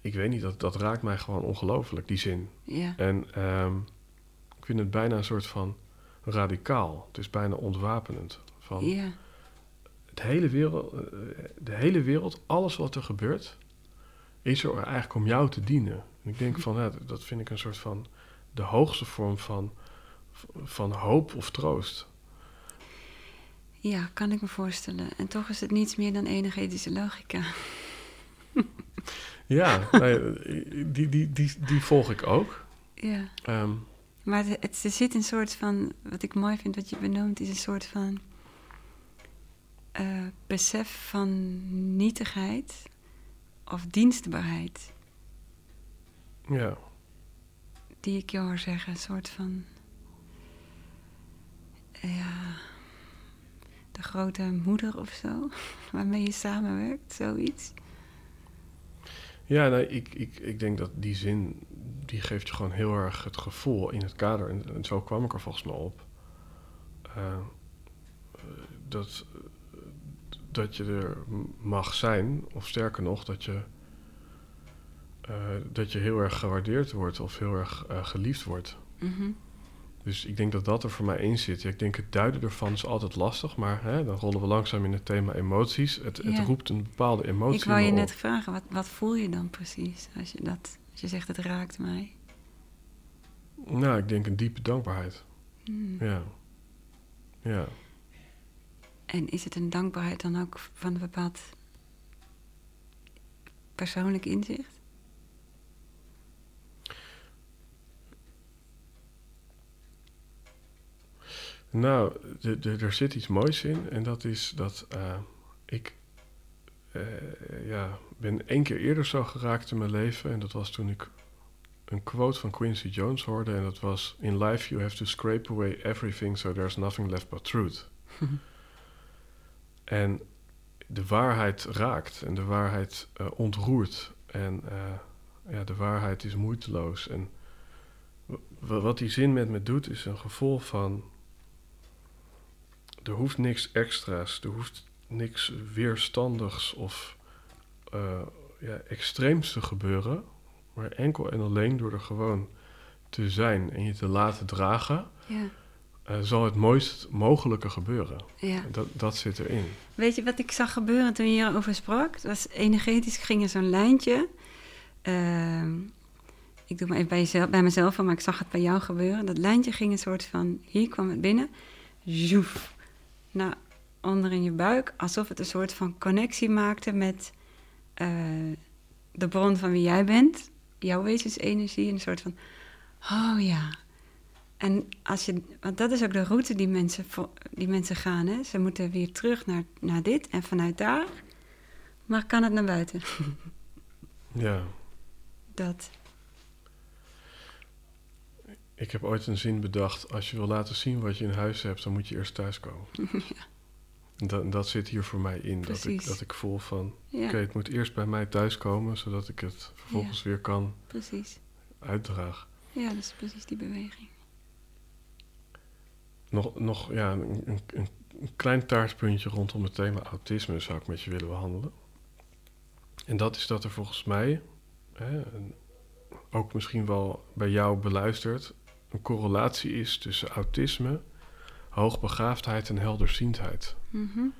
ik weet niet, dat, dat raakt mij gewoon ongelooflijk, die zin. Ja, En ehm, ik vind het bijna een soort van radicaal. Het is bijna ontwapenend. Van ja, het hele wereld, eh, de hele wereld, alles wat er gebeurt, is er eigenlijk om jou te dienen. En ik denk van, ja, dat vind ik een soort van de hoogste vorm van, van hoop of troost. ja, kan ik me voorstellen. En toch is het niets meer dan energetische logica. Ja, nee, die, die, die, die volg ik ook. Ja, Ehm, maar het, het- er zit een soort van, wat ik mooi vind wat je benoemt, is een soort van eh, besef van nietigheid of dienstbaarheid. ja, die ik je hoor zeggen. Een soort van. Ja. De grote moeder of zo. Waarmee je samenwerkt, zoiets. ja nee, ik, ik, ik denk dat die zin, die geeft je gewoon heel erg het gevoel in het kader. En, en zo kwam ik er volgens mij op. eh, dat, dat je er mag zijn, of sterker nog, dat je, eh, dat je heel erg gewaardeerd wordt of heel erg eh, geliefd wordt. Mhm. Dus ik denk dat dat er voor mij in zit. Ja, ik denk het duiden ervan is altijd lastig, maar hè, dan rollen we langzaam in het thema emoties. Het, het roept een bepaalde emotie Ik wou in je net vragen, wat, wat voel je dan precies als je, dat, je zegt het raakt mij? Nou, ik denk een diepe dankbaarheid. Hmm. Ja. Ja. En is het een dankbaarheid dan ook van een bepaald persoonlijk inzicht? Nou, er zit iets moois in en dat is dat eh, ik eh, ja, ben één keer eerder zo geraakt in mijn leven. En dat was toen ik een quote van Quincy Jones hoorde. En dat was: In life you have to scrape away everything so there's nothing left but truth. en de waarheid raakt en de waarheid uh, ontroert. En uh, ja, de waarheid is moeiteloos. En wat die zin met me doet, is een gevoel van. Er hoeft niks extra's, er hoeft niks weerstandigs of uh, ja, extreems te gebeuren. Maar enkel en alleen door er gewoon te zijn en je te laten dragen. Ja uh, zal het mooist mogelijke gebeuren. Ja. Dat, dat zit erin. Weet je wat ik zag gebeuren toen je hierover sprak? Het was energetisch ging er zo'n lijntje. Uh, ik doe maar even bij, jezelf, bij mezelf, maar ik zag het bij jou gebeuren. Dat lijntje ging een soort van, hier kwam het binnen, zoef, naar onder in je buik. Alsof het een soort van connectie maakte met uh, de bron van wie jij bent. Jouw wezensenergie. Een soort van, oh ja, en als je, want dat is ook de route die mensen, die mensen gaan. Hè? Ze moeten weer terug naar, naar dit en vanuit daar. Maar kan het naar buiten? ja. Dat. Ik heb ooit een zin bedacht: als je wil laten zien wat je in huis hebt, dan moet je eerst thuiskomen. ja. Dat, dat zit hier voor mij in. Dat ik, dat ik voel van: oké, het moet eerst bij mij thuiskomen, zodat ik het vervolgens weer kan precies. uitdragen. Ja, dat is precies die beweging nog, nog ja, een, een, een, klein taartpuntje rondom het thema autisme zou ik met je willen behandelen. En dat is dat er volgens mij, hè, ook misschien wel bij jou beluisterd, een correlatie is tussen autisme, hoogbegaafdheid en helderziendheid. Mm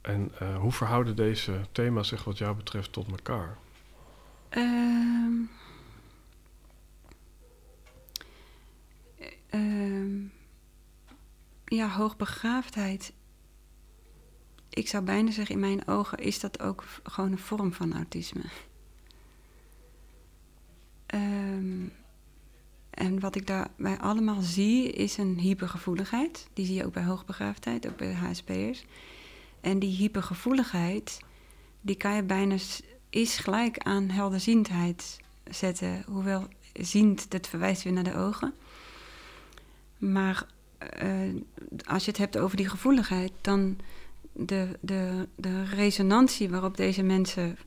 En uh, hoe verhouden deze thema's zich wat jou betreft tot elkaar? Um uh, ja, hoogbegaafdheid. Ik zou bijna zeggen, in mijn ogen is dat ook gewoon een vorm van autisme. Um, en wat ik daarbij allemaal zie, is een hypergevoeligheid. Die zie je ook bij hoogbegaafdheid, ook bij HSP'ers. En die hypergevoeligheid, die kan je bijna, is gelijk aan helderziendheid zetten. Hoewel ziend, dat verwijst weer naar de ogen. Maar uh, als je het hebt over die gevoeligheid, dan de, de, de resonantie waarop deze mensen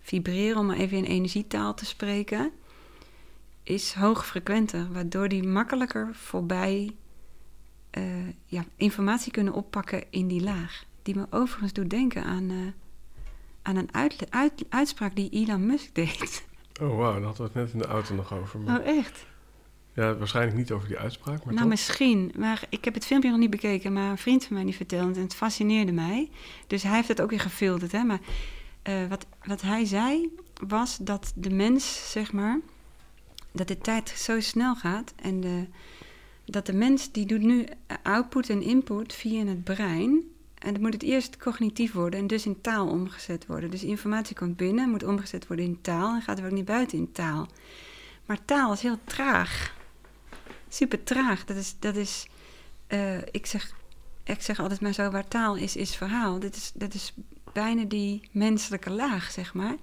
vibreren, om maar even in energietaal te spreken, is hoogfrequenter, waardoor die makkelijker voorbij uh, ja, informatie kunnen oppakken in die laag. Die me overigens doet denken aan, uh, aan een uit, uit, uitspraak die Elon Musk deed. Oh, wauw, daar hadden we het net in de auto nog over. Maar... Oh, echt? Ja, waarschijnlijk niet over die uitspraak. Maar nou, misschien. Maar ik heb het filmpje nog niet bekeken, maar een vriend van mij die vertelde en het fascineerde mij. Dus hij heeft het ook weer gefilterd. Hè? Maar uh, wat, wat hij zei was dat de mens, zeg maar, dat de tijd zo snel gaat en de, dat de mens die doet nu output en input via het brein. En dan moet het eerst cognitief worden en dus in taal omgezet worden. Dus informatie komt binnen, moet omgezet worden in taal en gaat er ook niet buiten in taal. Maar taal is heel traag super traag. Dat is, dat is uh, ik, zeg, ik zeg altijd maar zo, waar taal is, is verhaal. Dit is, dit is bijna die menselijke laag, zeg maar.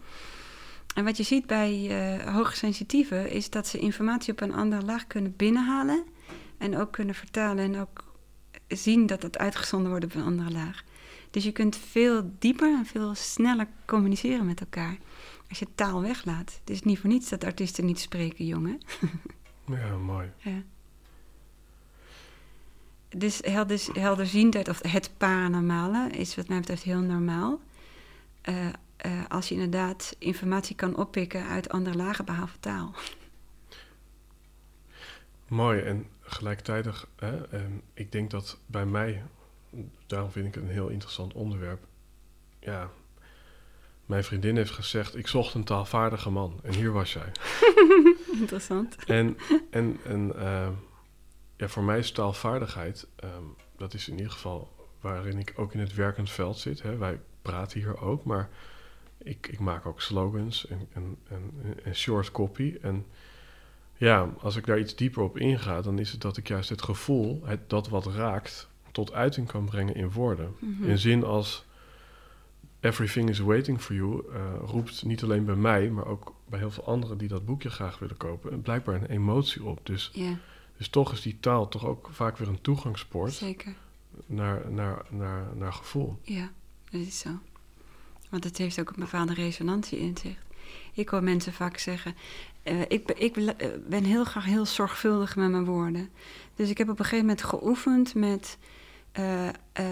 En wat je ziet bij uh, hoogsensitieven is dat ze informatie op een andere laag kunnen binnenhalen en ook kunnen vertalen en ook zien dat het uitgezonden wordt op een andere laag. Dus je kunt veel dieper en veel sneller communiceren met elkaar als je taal weglaat. Het is niet voor niets dat artiesten niet spreken, jongen. ja, mooi. Ja dus helder, helderziendheid, of het paranormale, is wat mij betreft heel normaal. Uh, uh, als je inderdaad informatie kan oppikken uit andere lagen behalve taal. Mooi, en gelijktijdig, hè, en ik denk dat bij mij, daarom vind ik het een heel interessant onderwerp. Ja, mijn vriendin heeft gezegd: Ik zocht een taalvaardige man. En hier was jij. Interessant. En, en, en uh, ja, voor mij is taalvaardigheid, ehm, dat is in ieder geval waarin ik ook in het werkend veld zit. Hè. Wij praten hier ook, maar ik, ik maak ook slogans en, en, en, en, short copy. En ja, als ik daar iets dieper op inga, dan is het dat ik juist het gevoel, het, dat wat raakt, tot uiting kan brengen in woorden. Mhm. In zin als Everything is Waiting for You uh, roept niet alleen bij mij, maar ook bij heel veel anderen die dat boekje graag willen kopen, blijkbaar een emotie op. Dus, dus toch is die taal toch ook vaak weer een toegangspoort zeker. naar, naar, naar, naar gevoel. Ja, dat is zo. Want het heeft ook een bepaalde resonantie in zich. Ik hoor mensen vaak zeggen: eh, ik, ik eh, ben heel graag heel zorgvuldig met mijn woorden. Dus ik heb op een gegeven moment geoefend met eh,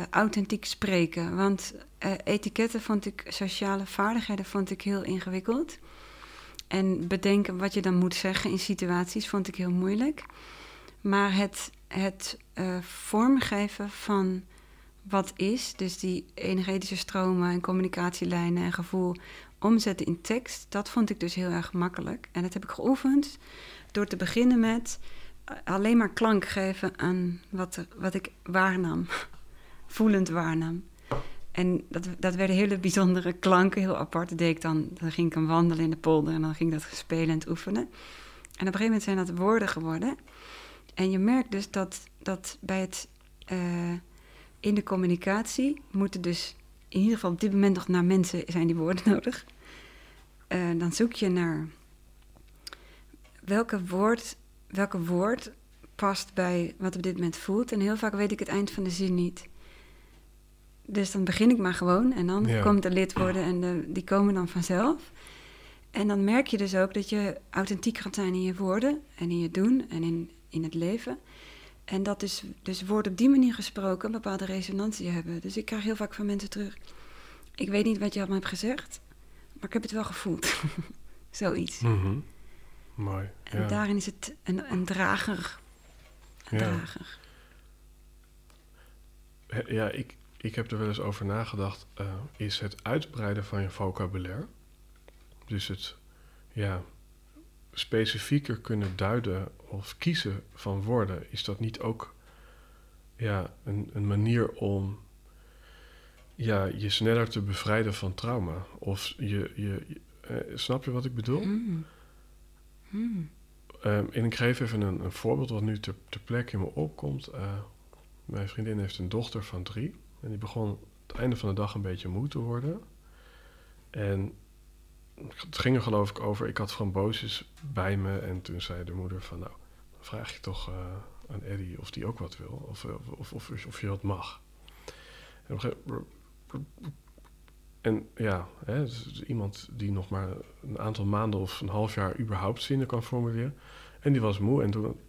authentiek spreken. Want etiketten vond ik, sociale vaardigheden vond ik heel ingewikkeld. En bedenken wat je dan moet zeggen in situaties vond ik heel moeilijk. Maar het, het vormgeven van wat is, dus die energetische stromen en communicatielijnen en gevoel omzetten in tekst, dat vond ik dus heel erg makkelijk. En dat heb ik geoefend door te beginnen met eh, alleen maar klank geven aan wat, wat ik waarnam, voelend waarnam. En dat, dat werden hele bijzondere klanken, heel apart. Dat deed ik dan, dan ging ik een wandelen in de polder en dan ging ik dat spelend oefenen. En op een gegeven moment zijn dat woorden geworden. En je merkt dus dat, dat bij het eh, in de communicatie moeten dus in ieder geval op dit moment nog naar mensen zijn die woorden nodig. Eh, dan zoek je naar welke woord, welke woord past bij wat op dit moment voelt. En heel vaak weet ik het eind van de zin niet. Dus dan begin ik maar gewoon en dan Ja. komt de lidwoorden en de, die komen dan vanzelf. En dan merk je dus ook dat je authentiek gaat zijn in je woorden en in je doen en in, in het leven. En dat dus, dus woorden op die manier gesproken een bepaalde resonantie hebben. Dus ik krijg heel vaak van mensen terug. Ik weet niet wat je allemaal hebt gezegd, maar ik heb het wel gevoeld. Zoiets. Mhm. Mooi. En Ja. daarin is het een, een drager. Een Ja. drager. Ja, ik, ik heb er wel eens over nagedacht. eh, is het uitbreiden van je vocabulaire, dus het ja, specifieker kunnen duiden of kiezen van woorden, is dat niet ook ja, een, een manier om ja, je sneller te bevrijden van trauma? Of je, je, je- eh, snap je wat ik bedoel? Mm. Mm. Ehm, en ik geef even een, een voorbeeld wat nu ter, ter plekke in me opkomt. Eh, mijn vriendin heeft een dochter van drie. En die begon het einde van de dag een beetje moe te worden. En het ging er geloof ik over, ik had framboosjes bij me. En toen zei de moeder van, nou, dan vraag je toch eh, aan Eddie of die ook wat wil. Of, of, of, of, je wat mag. En ja, hè, dus iemand die nog maar een aantal maanden of een half jaar überhaupt zinnen kan formuleren. En die was moe en toen,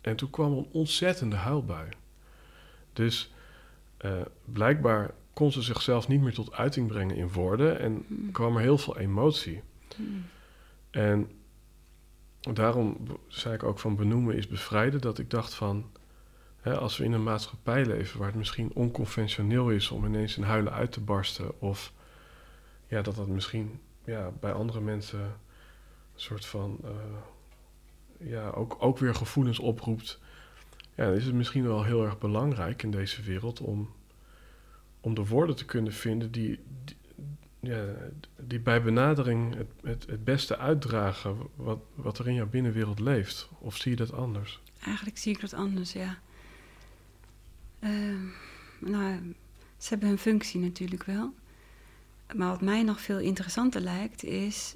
en toen kwam een ontzettende huilbui. Dus eh, blijkbaar kon ze zichzelf niet meer tot uiting brengen in woorden en Mm. kwam er heel veel emotie. Mm. En daarom zei ik ook van benoemen is bevrijden, dat ik dacht van, hè, als we in een maatschappij leven waar het misschien onconventioneel is om ineens in huilen uit te barsten, of ja, dat dat misschien ja, bij andere mensen een soort van, eh, ja, ook, ook weer gevoelens oproept. Ja, dan is het misschien wel heel erg belangrijk in deze wereld om, om de woorden te kunnen vinden die, die, ja, die bij benadering het, het, beste uitdragen wat, wat er in jouw binnenwereld leeft. Of zie je dat anders? Eigenlijk zie ik dat anders, ja. Ehm, nou, ze hebben hun functie natuurlijk wel. Maar wat mij nog veel interessanter lijkt, is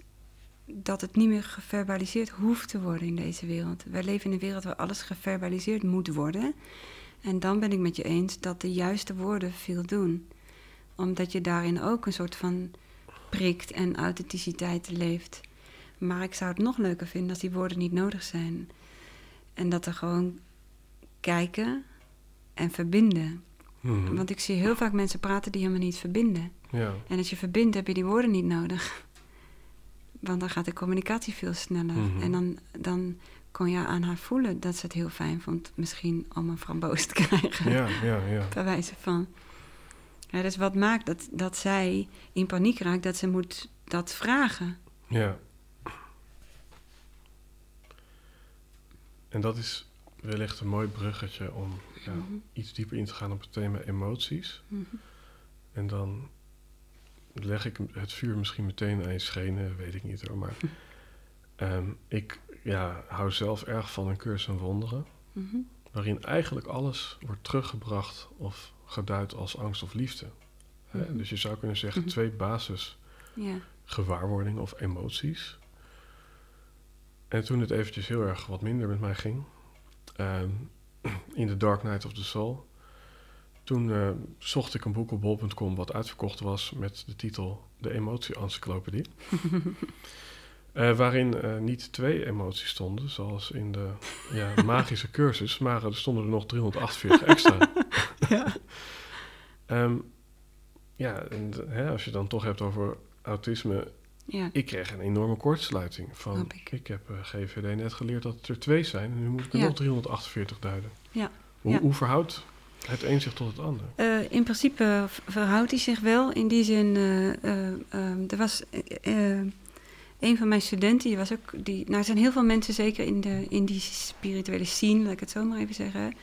dat het niet meer geverbaliseerd hoeft te worden in deze wereld. Wij leven in een wereld waar alles geverbaliseerd moet worden. En dan ben ik met je eens dat de juiste woorden veel doen. Omdat je daarin ook een soort van prikt en authenticiteit leeft. Maar ik zou het nog leuker vinden als die woorden niet nodig zijn. En dat er gewoon kijken en verbinden. Mhm. Want ik zie heel vaak mensen praten die helemaal niet verbinden. Ja, En als je verbindt, heb je die woorden niet nodig. Want dan gaat de communicatie veel sneller. Mhm. En dan, dan kon je aan haar voelen dat ze het heel fijn vond, misschien om een framboos te krijgen. ja, ja, ja. Bij wijze van. Ja, dus wat maakt dat, dat zij in paniek raakt, dat ze moet dat vragen. ja. En dat is wellicht een mooi bruggetje om ja, Mhm. iets dieper in te gaan op het thema emoties. Mhm. En dan leg ik het vuur misschien meteen aan je schenen, weet ik niet hoor. Maar ehm, ik ja, hou zelf erg van een cursus in wonderen. Mhm. Waarin eigenlijk alles wordt teruggebracht of geduid als angst of liefde. Hè? Mhm. Dus je zou kunnen zeggen Mhm. twee basis gewaarwordingen of emoties. En toen het eventjes heel erg wat minder met mij ging, ehm, in The Dark Night of the Soul, toen eh, zocht ik een boek op bol.com wat uitverkocht was met de titel De Emotie-encyclopedie. Eh, waarin eh, niet twee emoties stonden, zoals in de ja, magische cursus, maar er stonden er nog 348 extra. ja. Ehm, ja, en, hè, als je dan toch hebt over autisme, ja. ik kreeg een enorme kortsluiting. Van, ik. ik. heb eh, GVD net geleerd dat het er twee zijn en nu moet ik er Ja. nog 348 duiden. Ja, Hoe, verhoudt het een zich tot het ander? In principe verhoudt hij zich wel. In die zin, eh, eh, eh, er was een van mijn studenten, die was ook, die, nou er zijn heel veel mensen zeker in, de, in die spirituele scene, laat ik het zo maar even zeggen,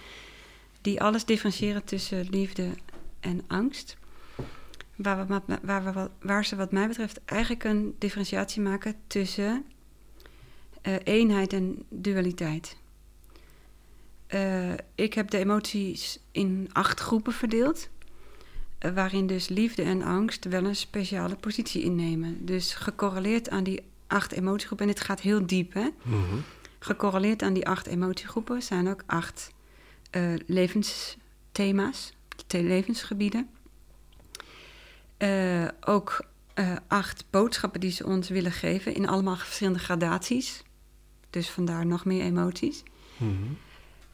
die alles differentiëren tussen liefde en angst. Waar, we, waar, we, waar ze wat mij betreft eigenlijk een differentiatie maken tussen eh, eenheid en dualiteit. Eh, ik heb de emoties in acht groepen verdeeld. eh, waarin dus liefde en angst wel een speciale positie innemen. Dus gecorreleerd aan die acht emotiegroepen, en dit gaat heel diep, hè? Mhm. Gecorreleerd aan die acht emotiegroepen zijn ook acht eh, levensthema's, levensgebieden. Eh, ook eh, acht boodschappen die ze ons willen geven in allemaal verschillende gradaties. Dus vandaar nog meer emoties. Mhm.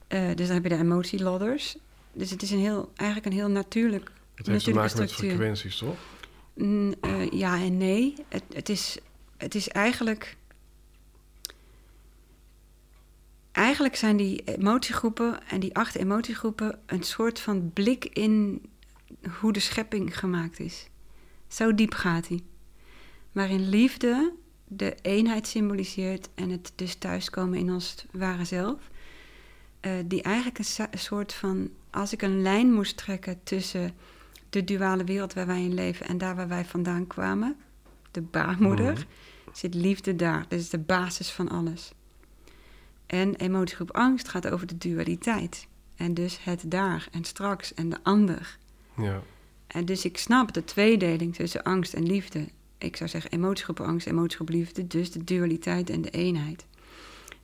Dus dan heb je de emotielodders. Dus het is een heel, eigenlijk een heel natuurlijk. Het heeft te maken met structuur. frequenties, toch? Mm, ja en nee. Het, het, is, het is eigenlijk. Eigenlijk zijn die emotiegroepen en die acht emotiegroepen een soort van blik in hoe de schepping gemaakt is. Zo diep gaat hij. Waarin liefde de eenheid symboliseert en het dus thuiskomen in ons ware zelf. Eh, die eigenlijk een, soort van, als ik een lijn moest trekken tussen de duale wereld waar wij in leven en daar waar wij vandaan kwamen, de baarmoeder, Mhm. Zit liefde daar. Dat is de basis van alles. En emotiegroep angst gaat over de dualiteit. En dus het daar en straks en de ander. Ja. En dus ik snap de tweedeling tussen angst en liefde. Ik zou zeggen emotiegroep angst, emotiegroep liefde, dus de dualiteit en de eenheid.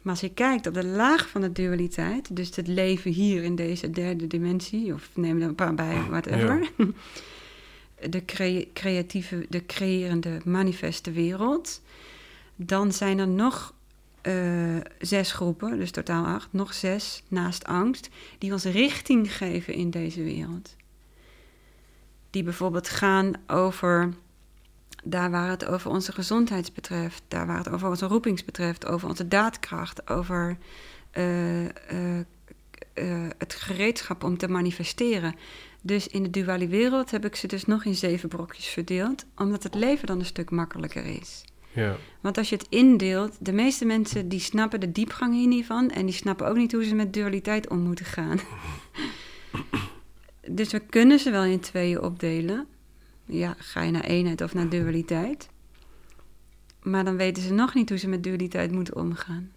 Maar als je kijkt op de laag van de dualiteit, dus het leven hier in deze derde dimensie, of neem er een paar bij, whatever. De crea- creatieve, de creërende, manifeste wereld. Dan zijn er nog eh, zes groepen, dus totaal acht, nog zes naast angst, die ons richting geven in deze wereld die bijvoorbeeld gaan over daar waar het over onze gezondheid betreft, daar waar het over onze roepings betreft, over onze daadkracht, over eh, eh, het gereedschap om te manifesteren. Dus in de duale wereld heb ik ze dus nog in zeven brokjes verdeeld, omdat het leven dan een stuk makkelijker is. Ja. Want als je het indeelt, de meeste mensen die snappen de diepgang hier niet van en die snappen ook niet hoe ze met dualiteit om moeten gaan. dus we kunnen ze wel in tweeën opdelen. Ja, ga je naar eenheid of naar dualiteit. Maar dan weten ze nog niet hoe ze met dualiteit moeten omgaan.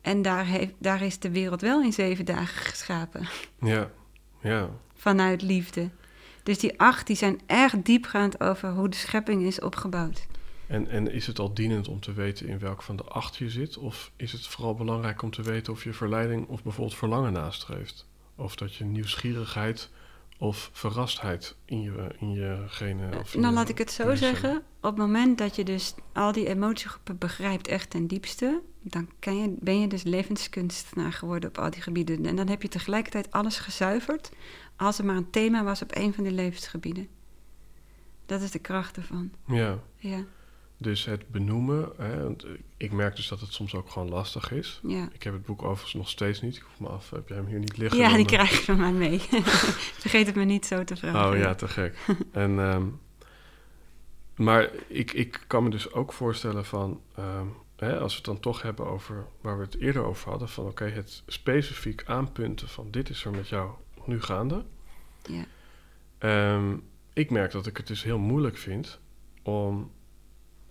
En daar, heeft, daar is de wereld wel in zeven dagen geschapen. Ja. Ja. Vanuit liefde. Dus die acht die zijn erg diepgaand over hoe de schepping is opgebouwd. En, en is het al dienend om te weten in welk van de acht je zit? Of is het vooral belangrijk om te weten of je verleiding of bijvoorbeeld verlangen nastreeft? Of dat je nieuwsgierigheid of verrastheid in je, in je genen... Of in nou, laat ik het zo zeggen. Op het moment dat je dus al die emotiegroepen begrijpt echt ten diepste... dan kan je, ben je dus levenskunstenaar geworden op al die gebieden. En dan heb je tegelijkertijd alles gezuiverd... als er maar een thema was op een van die levensgebieden. Dat is de kracht ervan, Ja, ja. Dus het benoemen. Hè, want eh, ik merk dus dat het soms ook gewoon lastig is. Ja, Ik heb het boek overigens nog steeds niet. Ik vroeg me af, heb jij hem hier niet liggen? ja die eh, krijg je van mij mee. Vergeet het me niet zo te vragen. Oh ja, te gek. en, ehm, maar ik, ik kan me dus ook voorstellen van, ehm, hè, als we het dan toch hebben over waar we het eerder over hadden, van oké, het specifiek aanpunten van dit is er met jou nu gaande. Ja. Ehm, ik merk dat ik het dus heel moeilijk vind om,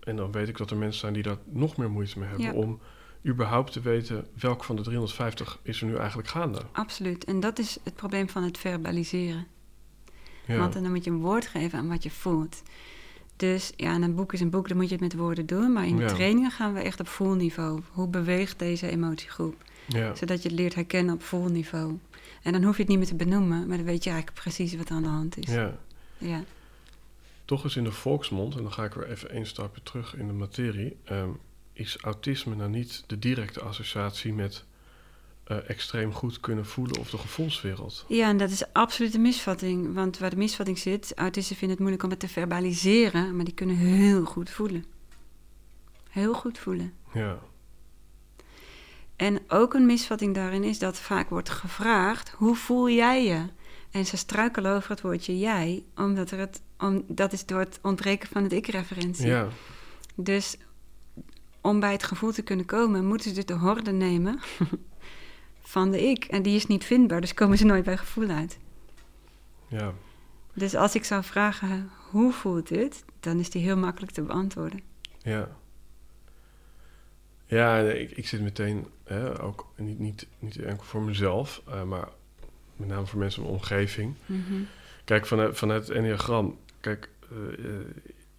en dan weet ik dat er mensen zijn die daar nog meer moeite mee hebben, Ja. om überhaupt te weten welk van de 350 is er nu eigenlijk gaande. Absoluut. En dat is het probleem van het verbaliseren. Ja. Want dan moet je een woord geven aan wat je voelt. Dus ja, en een boek is een boek, dan moet je het met woorden doen. Maar in de Ja. trainingen gaan we echt op voelniveau. Hoe beweegt deze emotiegroep? ja. Zodat je het leert herkennen op voelniveau. En dan hoef je het niet meer te benoemen, maar dan weet je eigenlijk precies wat er aan de hand is. ja. Ja. Toch is in de volksmond, en dan ga ik weer even één stapje terug in de materie, ehm, is autisme nou niet de directe associatie met eh, extreem goed kunnen voelen of de gevoelswereld. Ja, en dat is absoluut een misvatting. Want waar de misvatting zit, autisten vinden het moeilijk om het te verbaliseren, maar die kunnen heel goed voelen. Heel goed voelen. Ja, En ook een misvatting daarin is dat vaak wordt gevraagd: hoe voel jij je? En ze struikelen over het woordje jij, omdat er het, om, dat is door het ontbreken van het ik-referentie. ja, Dus om bij het gevoel te kunnen komen, moeten ze dus de horde nemen van de ik. En die is niet vindbaar, dus komen ze nooit bij gevoel uit. ja, Dus als ik zou vragen, hoe voelt dit? Dan is die heel makkelijk te beantwoorden. ja. Ja, ik, ik zit meteen, hè, ook niet, niet, niet enkel voor mezelf, eh, maar met name voor mensen in mijn omgeving. Kijk, vanuit, vanuit het enneagram, kijk, eh, eh,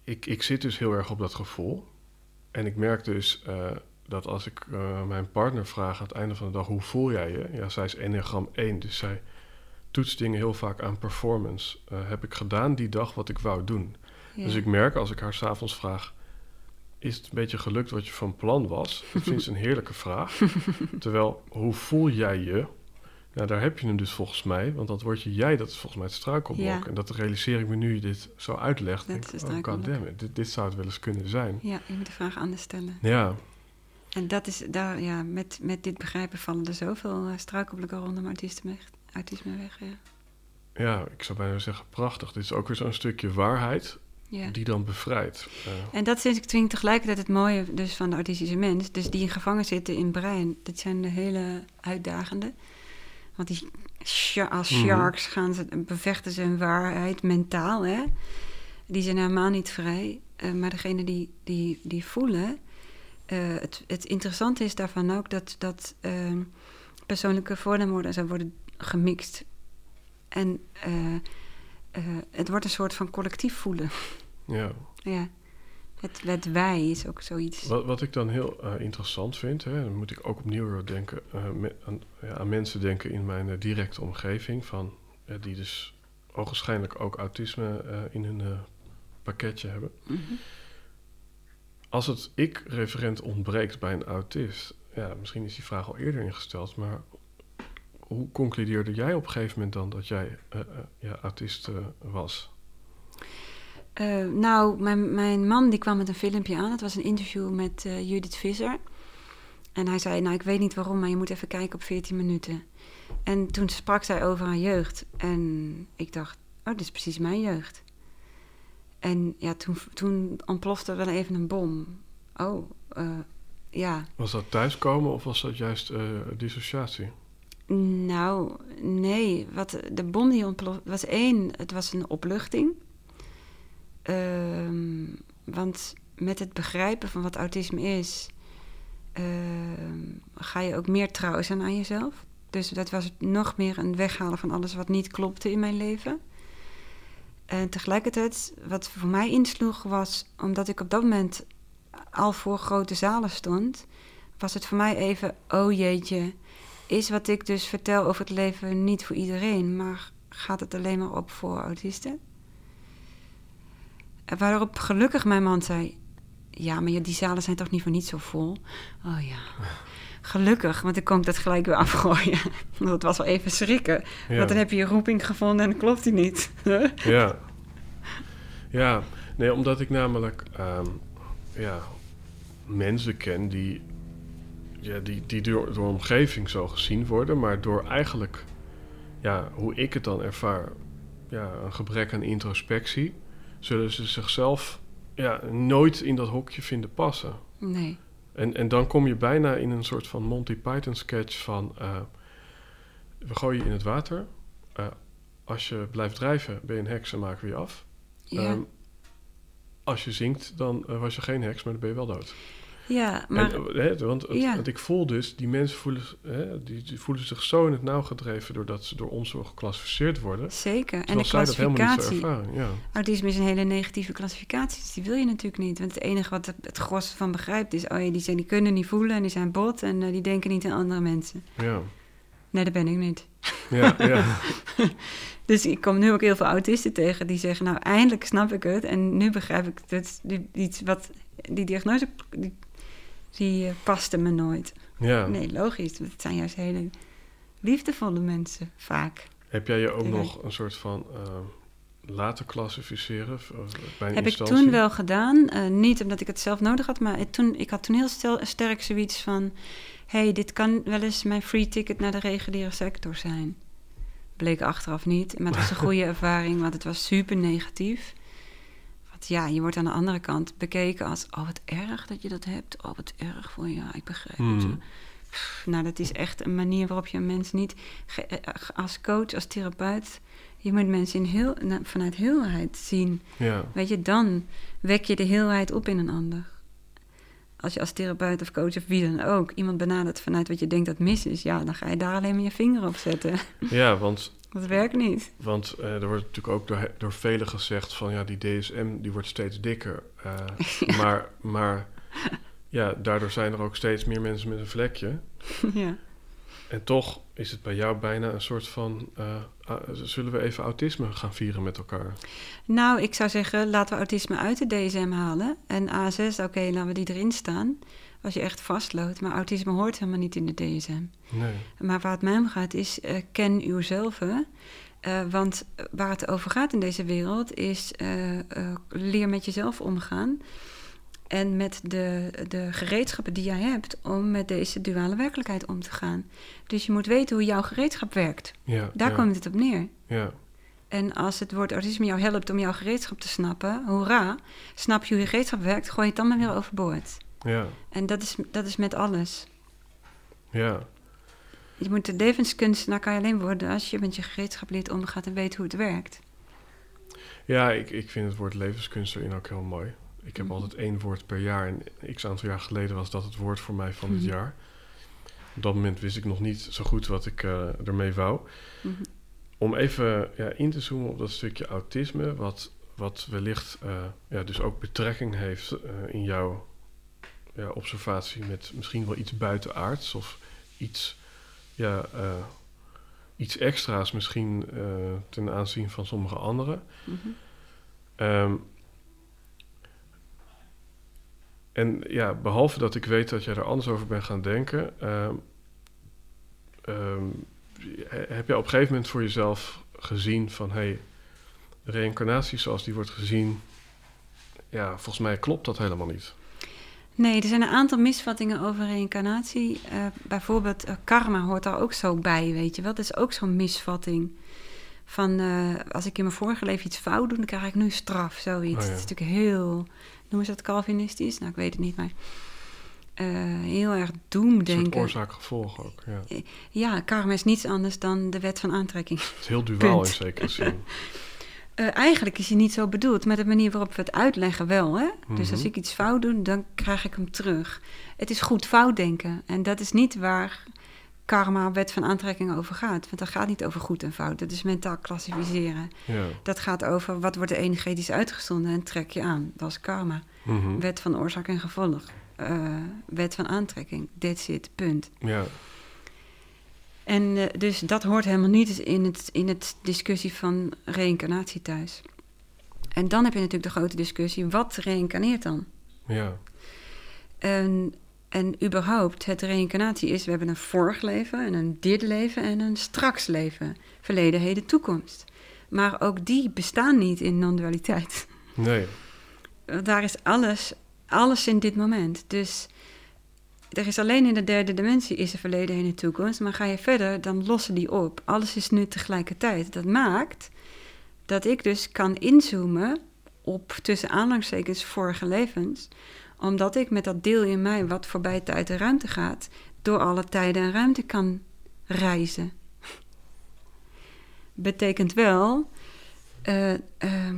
ik, ik zit dus heel erg op dat gevoel. En ik merk dus eh, dat als ik mijn partner vraag aan het einde van de dag, hoe voel jij je? Ja, zij is enneagram 1, dus zij toetst dingen heel vaak aan performance. Heb ik gedaan die dag wat ik wou doen? Ja. Dus ik merk als ik haar s'avonds vraag, is het een beetje gelukt wat je van plan was? Dat vind ze een heerlijke vraag. Terwijl, hoe voel jij je? Nou, daar heb je hem dus volgens mij. Want dat woordje jij, dat is volgens mij het struikelblok. Ja. En dat realiseer ik me nu je dit zo uitlegt. Dat is oh, dit, dit zou het wel eens kunnen zijn. ja, je moet de vraag anders stellen. Ja, En dat is daar, ja, met, met dit begrijpen vallen er zoveel uh, struikelblokken rondom autisme weg. Autisme weg ja. ja, ik zou bijna zeggen prachtig. Dit is ook weer zo'n stukje waarheid ja. die dan bevrijdt. Eh, En dat vind ik tegelijkertijd het mooie dus van de autistische mens. Dus die gevangen zitten in brein. Dat zijn de hele uitdagende. Want die als Mhm. sharks gaan ze, bevechten ze hun waarheid mentaal. Hè? Die zijn helemaal niet vrij. Eh, maar degene die, die, die voelen... eh, het, het interessante is daarvan ook dat, dat ehm, persoonlijke voornaamwoorden zo worden gemixt. En eh, het wordt een soort van collectief voelen. ja. Ja, het, het wij is ook zoiets. Wat, wat ik dan heel eh, interessant vind, hè, dan moet ik ook opnieuw denken, eh, me- aan, ja, aan mensen denken in mijn eh, directe omgeving, van, die dus ogenschijnlijk ook autisme in hun pakketje hebben. Mhm. Als het ik-referent ontbreekt bij een autist, ja, misschien is die vraag al eerder ingesteld, maar hoe concludeerde jij op een gegeven moment dan dat jij eh, ja, autist was? Eh, nou, mijn, mijn man die kwam met een filmpje aan. Het was een interview met eh, Judith Visser. En hij zei, nou ik weet niet waarom, maar je moet even kijken op 14 minuten. En toen sprak zij over haar jeugd. En ik dacht, oh, dit is precies mijn jeugd. En ja, toen, toen ontplofte wel even een bom. Oh, eh, ja. Was dat thuiskomen of was dat juist dissociatie? Nou, nee. Wat, de bom die ontplofte was één, het was een opluchting. Ehm, want met het begrijpen van wat autisme is, ehm, ga je ook meer trouw zijn aan jezelf. Dus dat was nog meer een weghalen van alles wat niet klopte in mijn leven. En tegelijkertijd, wat voor mij insloeg, was omdat ik op dat moment al voor grote zalen stond, was het voor mij even, oh jeetje, is wat ik dus vertel over het leven niet voor iedereen, maar gaat het alleen maar op voor autisten? Waarop gelukkig mijn man zei: Ja, maar die zalen zijn toch niet voor niet zo vol? Oh ja. Gelukkig, want dan kon ik dat gelijk weer afgooien. Want het was wel even schrikken. Ja. Want dan heb je je roeping gevonden en dan klopt die niet. Ja. Ja, nee, omdat ik namelijk ehm, ja, mensen ken die, ja, die, die door, door omgeving zo gezien worden, maar door eigenlijk, ja, hoe ik het dan ervaar, ja, een gebrek aan introspectie, zullen ze zichzelf ja, nooit in dat hokje vinden passen. Nee. En, en dan kom je bijna in een soort van Monty Python sketch van... eh, we gooien je in het water. Eh, als je blijft drijven, ben je een heks en maken we je af. Ja. Ehm, als je zinkt, dan eh, was je geen heks, maar dan ben je wel dood. Ja, maar... En, hè, want, het- Ja. want ik voel dus, die mensen voelen, hè, die, die voelen zich zo in het nauw gedreven doordat ze door ons zo geclassificeerd worden. Zeker. En de dat klassificatie. Ja. Autisme is een hele negatieve klassificatie, dus die wil je natuurlijk niet. Want het enige wat het, het gros van begrijpt is... oh ja, die, zijn, die kunnen niet voelen en die zijn bot... en eh, die denken niet aan andere mensen. Ja. Nee, dat ben ik niet. Ja, ja. Dus ik kom nu ook heel veel autisten tegen die zeggen... nou, eindelijk snap ik het en nu begrijp ik. Die, iets wat, die diagnose, die, die eh, paste me nooit. ja. Nee, logisch. Het zijn juist hele liefdevolle mensen, vaak. Heb jij je ook nog een soort van eh, laten klassificeren eh, bij een Heb ik toen wel gedaan. niet omdat ik het zelf nodig had, maar het toen, ik had toen heel stel, sterk zoiets van... hey, dit kan wel eens mijn free ticket naar de reguliere sector zijn. Bleek achteraf niet, maar het was een goede ervaring, want het was super negatief. Want ja, je wordt aan de andere kant bekeken als... oh, wat erg dat je dat hebt. Oh, wat erg voor je. Ja, ik begrijp het. Hmm. Pff, Nou, dat is echt een manier waarop je een mens niet... ge- eh, als coach, als therapeut... je moet mensen in heel, vanuit heelheid zien... Ja, Weet je, dan wek je de heelheid op in een ander. Als je als therapeut of coach of wie dan ook iemand benadert vanuit wat je denkt dat mis is, ja, dan ga je daar alleen maar je vinger op zetten. ja want, Dat werkt niet. want eh, er wordt natuurlijk ook door, door velen gezegd van ja, die DSM die wordt steeds dikker. Eh, maar, maar ja, daardoor zijn er ook steeds meer mensen met een vlekje. ja. En toch is het bij jou bijna een soort van, eh, zullen we even autisme gaan vieren met elkaar? Nou, ik zou zeggen, laten we autisme uit de DSM halen. En A6, oké, laten we die erin staan. Als je echt vastloopt. Maar autisme hoort helemaal niet in de DSM. Nee. Maar waar het mij om gaat is, eh, ken uzelf. Eh, want waar het over gaat in deze wereld is eh, leer met jezelf omgaan. En met de, de gereedschappen die jij hebt om met deze duale werkelijkheid om te gaan. Dus je moet weten hoe jouw gereedschap werkt. Ja, Daar ja, komt het op neer. ja, En als het woord autisme jou helpt om jouw gereedschap te snappen, hoera, snap je hoe je gereedschap werkt, gooi je het dan maar weer overboord. Ja, En dat is, dat is met alles. ja. Je moet de levenskunstenaar kan je alleen worden als je met je gereedschap leert omgaan en weet hoe het werkt. Ja, ik, ik vind het woord levenskunst erin ook heel mooi. Ik heb Mhm. altijd één woord per jaar. En x aantal jaar geleden was dat het woord voor mij van dit Mhm. jaar. Op dat moment wist ik nog niet zo goed wat ik eh, ermee wou. Mhm. Om even ja, in te zoomen op dat stukje autisme, wat, wat wellicht eh, ja, dus ook betrekking heeft eh, in jouw ja, observatie met misschien wel iets buitenaards of iets, ja, eh, iets extra's misschien eh, ten aanzien van sommige anderen. Mhm. Ehm, en ja, behalve dat ik weet dat jij er anders over bent gaan denken, ehm, ehm, he- heb je op een gegeven moment voor jezelf gezien van hey, reïncarnatie zoals die wordt gezien, ja, volgens mij klopt dat helemaal niet. Nee, er zijn een aantal misvattingen over reïncarnatie. Eh, bijvoorbeeld eh, karma hoort daar ook zo bij, weet je wel. Dat is ook zo'n misvatting. Van eh, als ik in mijn vorige leven iets fout doe, dan krijg ik nu straf, zoiets. Oh ja. Dat is natuurlijk heel, noemen ze dat Calvinistisch? Nou, ik weet het niet, maar heel erg doemdenken. oorzaak-gevolg ook. Ja. Ja, karma is niets anders dan de wet van aantrekking. Het is heel duaal Punt. in zekere zin. Eh, eigenlijk is hij niet zo bedoeld, maar de manier waarop we het uitleggen wel. Hè? Dus als Mhm. ik iets fout doe, dan krijg ik hem terug. Het is goed fout denken. En dat is niet waar karma, wet van aantrekking over gaat. Want dat gaat niet over goed en fout. Dat is mentaal klassificeren. Ja. Dat gaat over wat wordt er energetisch uitgezonden en trek je aan. Dat is karma. Mhm. Wet van oorzaak en gevolg. Eh, wet van aantrekking. That's it, punt. ja. En eh, dus dat hoort helemaal niet in het, in het discussie van reïncarnatie thuis. En dan heb je natuurlijk de grote discussie, wat reïncarneert dan? Ja. En, en überhaupt, het reïncarnatie is, we hebben een vorig leven en een dit leven en een straks leven. Verleden, heden, toekomst. Maar ook die bestaan niet in non-dualiteit. Nee. Daar is alles, alles in dit moment. Dus er is alleen in de derde dimensie is er verleden, en toekomst. Maar ga je verder, dan lossen die op. Alles is nu tegelijkertijd. Dat maakt dat ik dus kan inzoomen op tussen aanhalingstekens vorige levens. Omdat ik met dat deel in mij wat voorbij tijd en ruimte gaat, door alle tijden en ruimte kan reizen. Betekent wel. eh, ehm,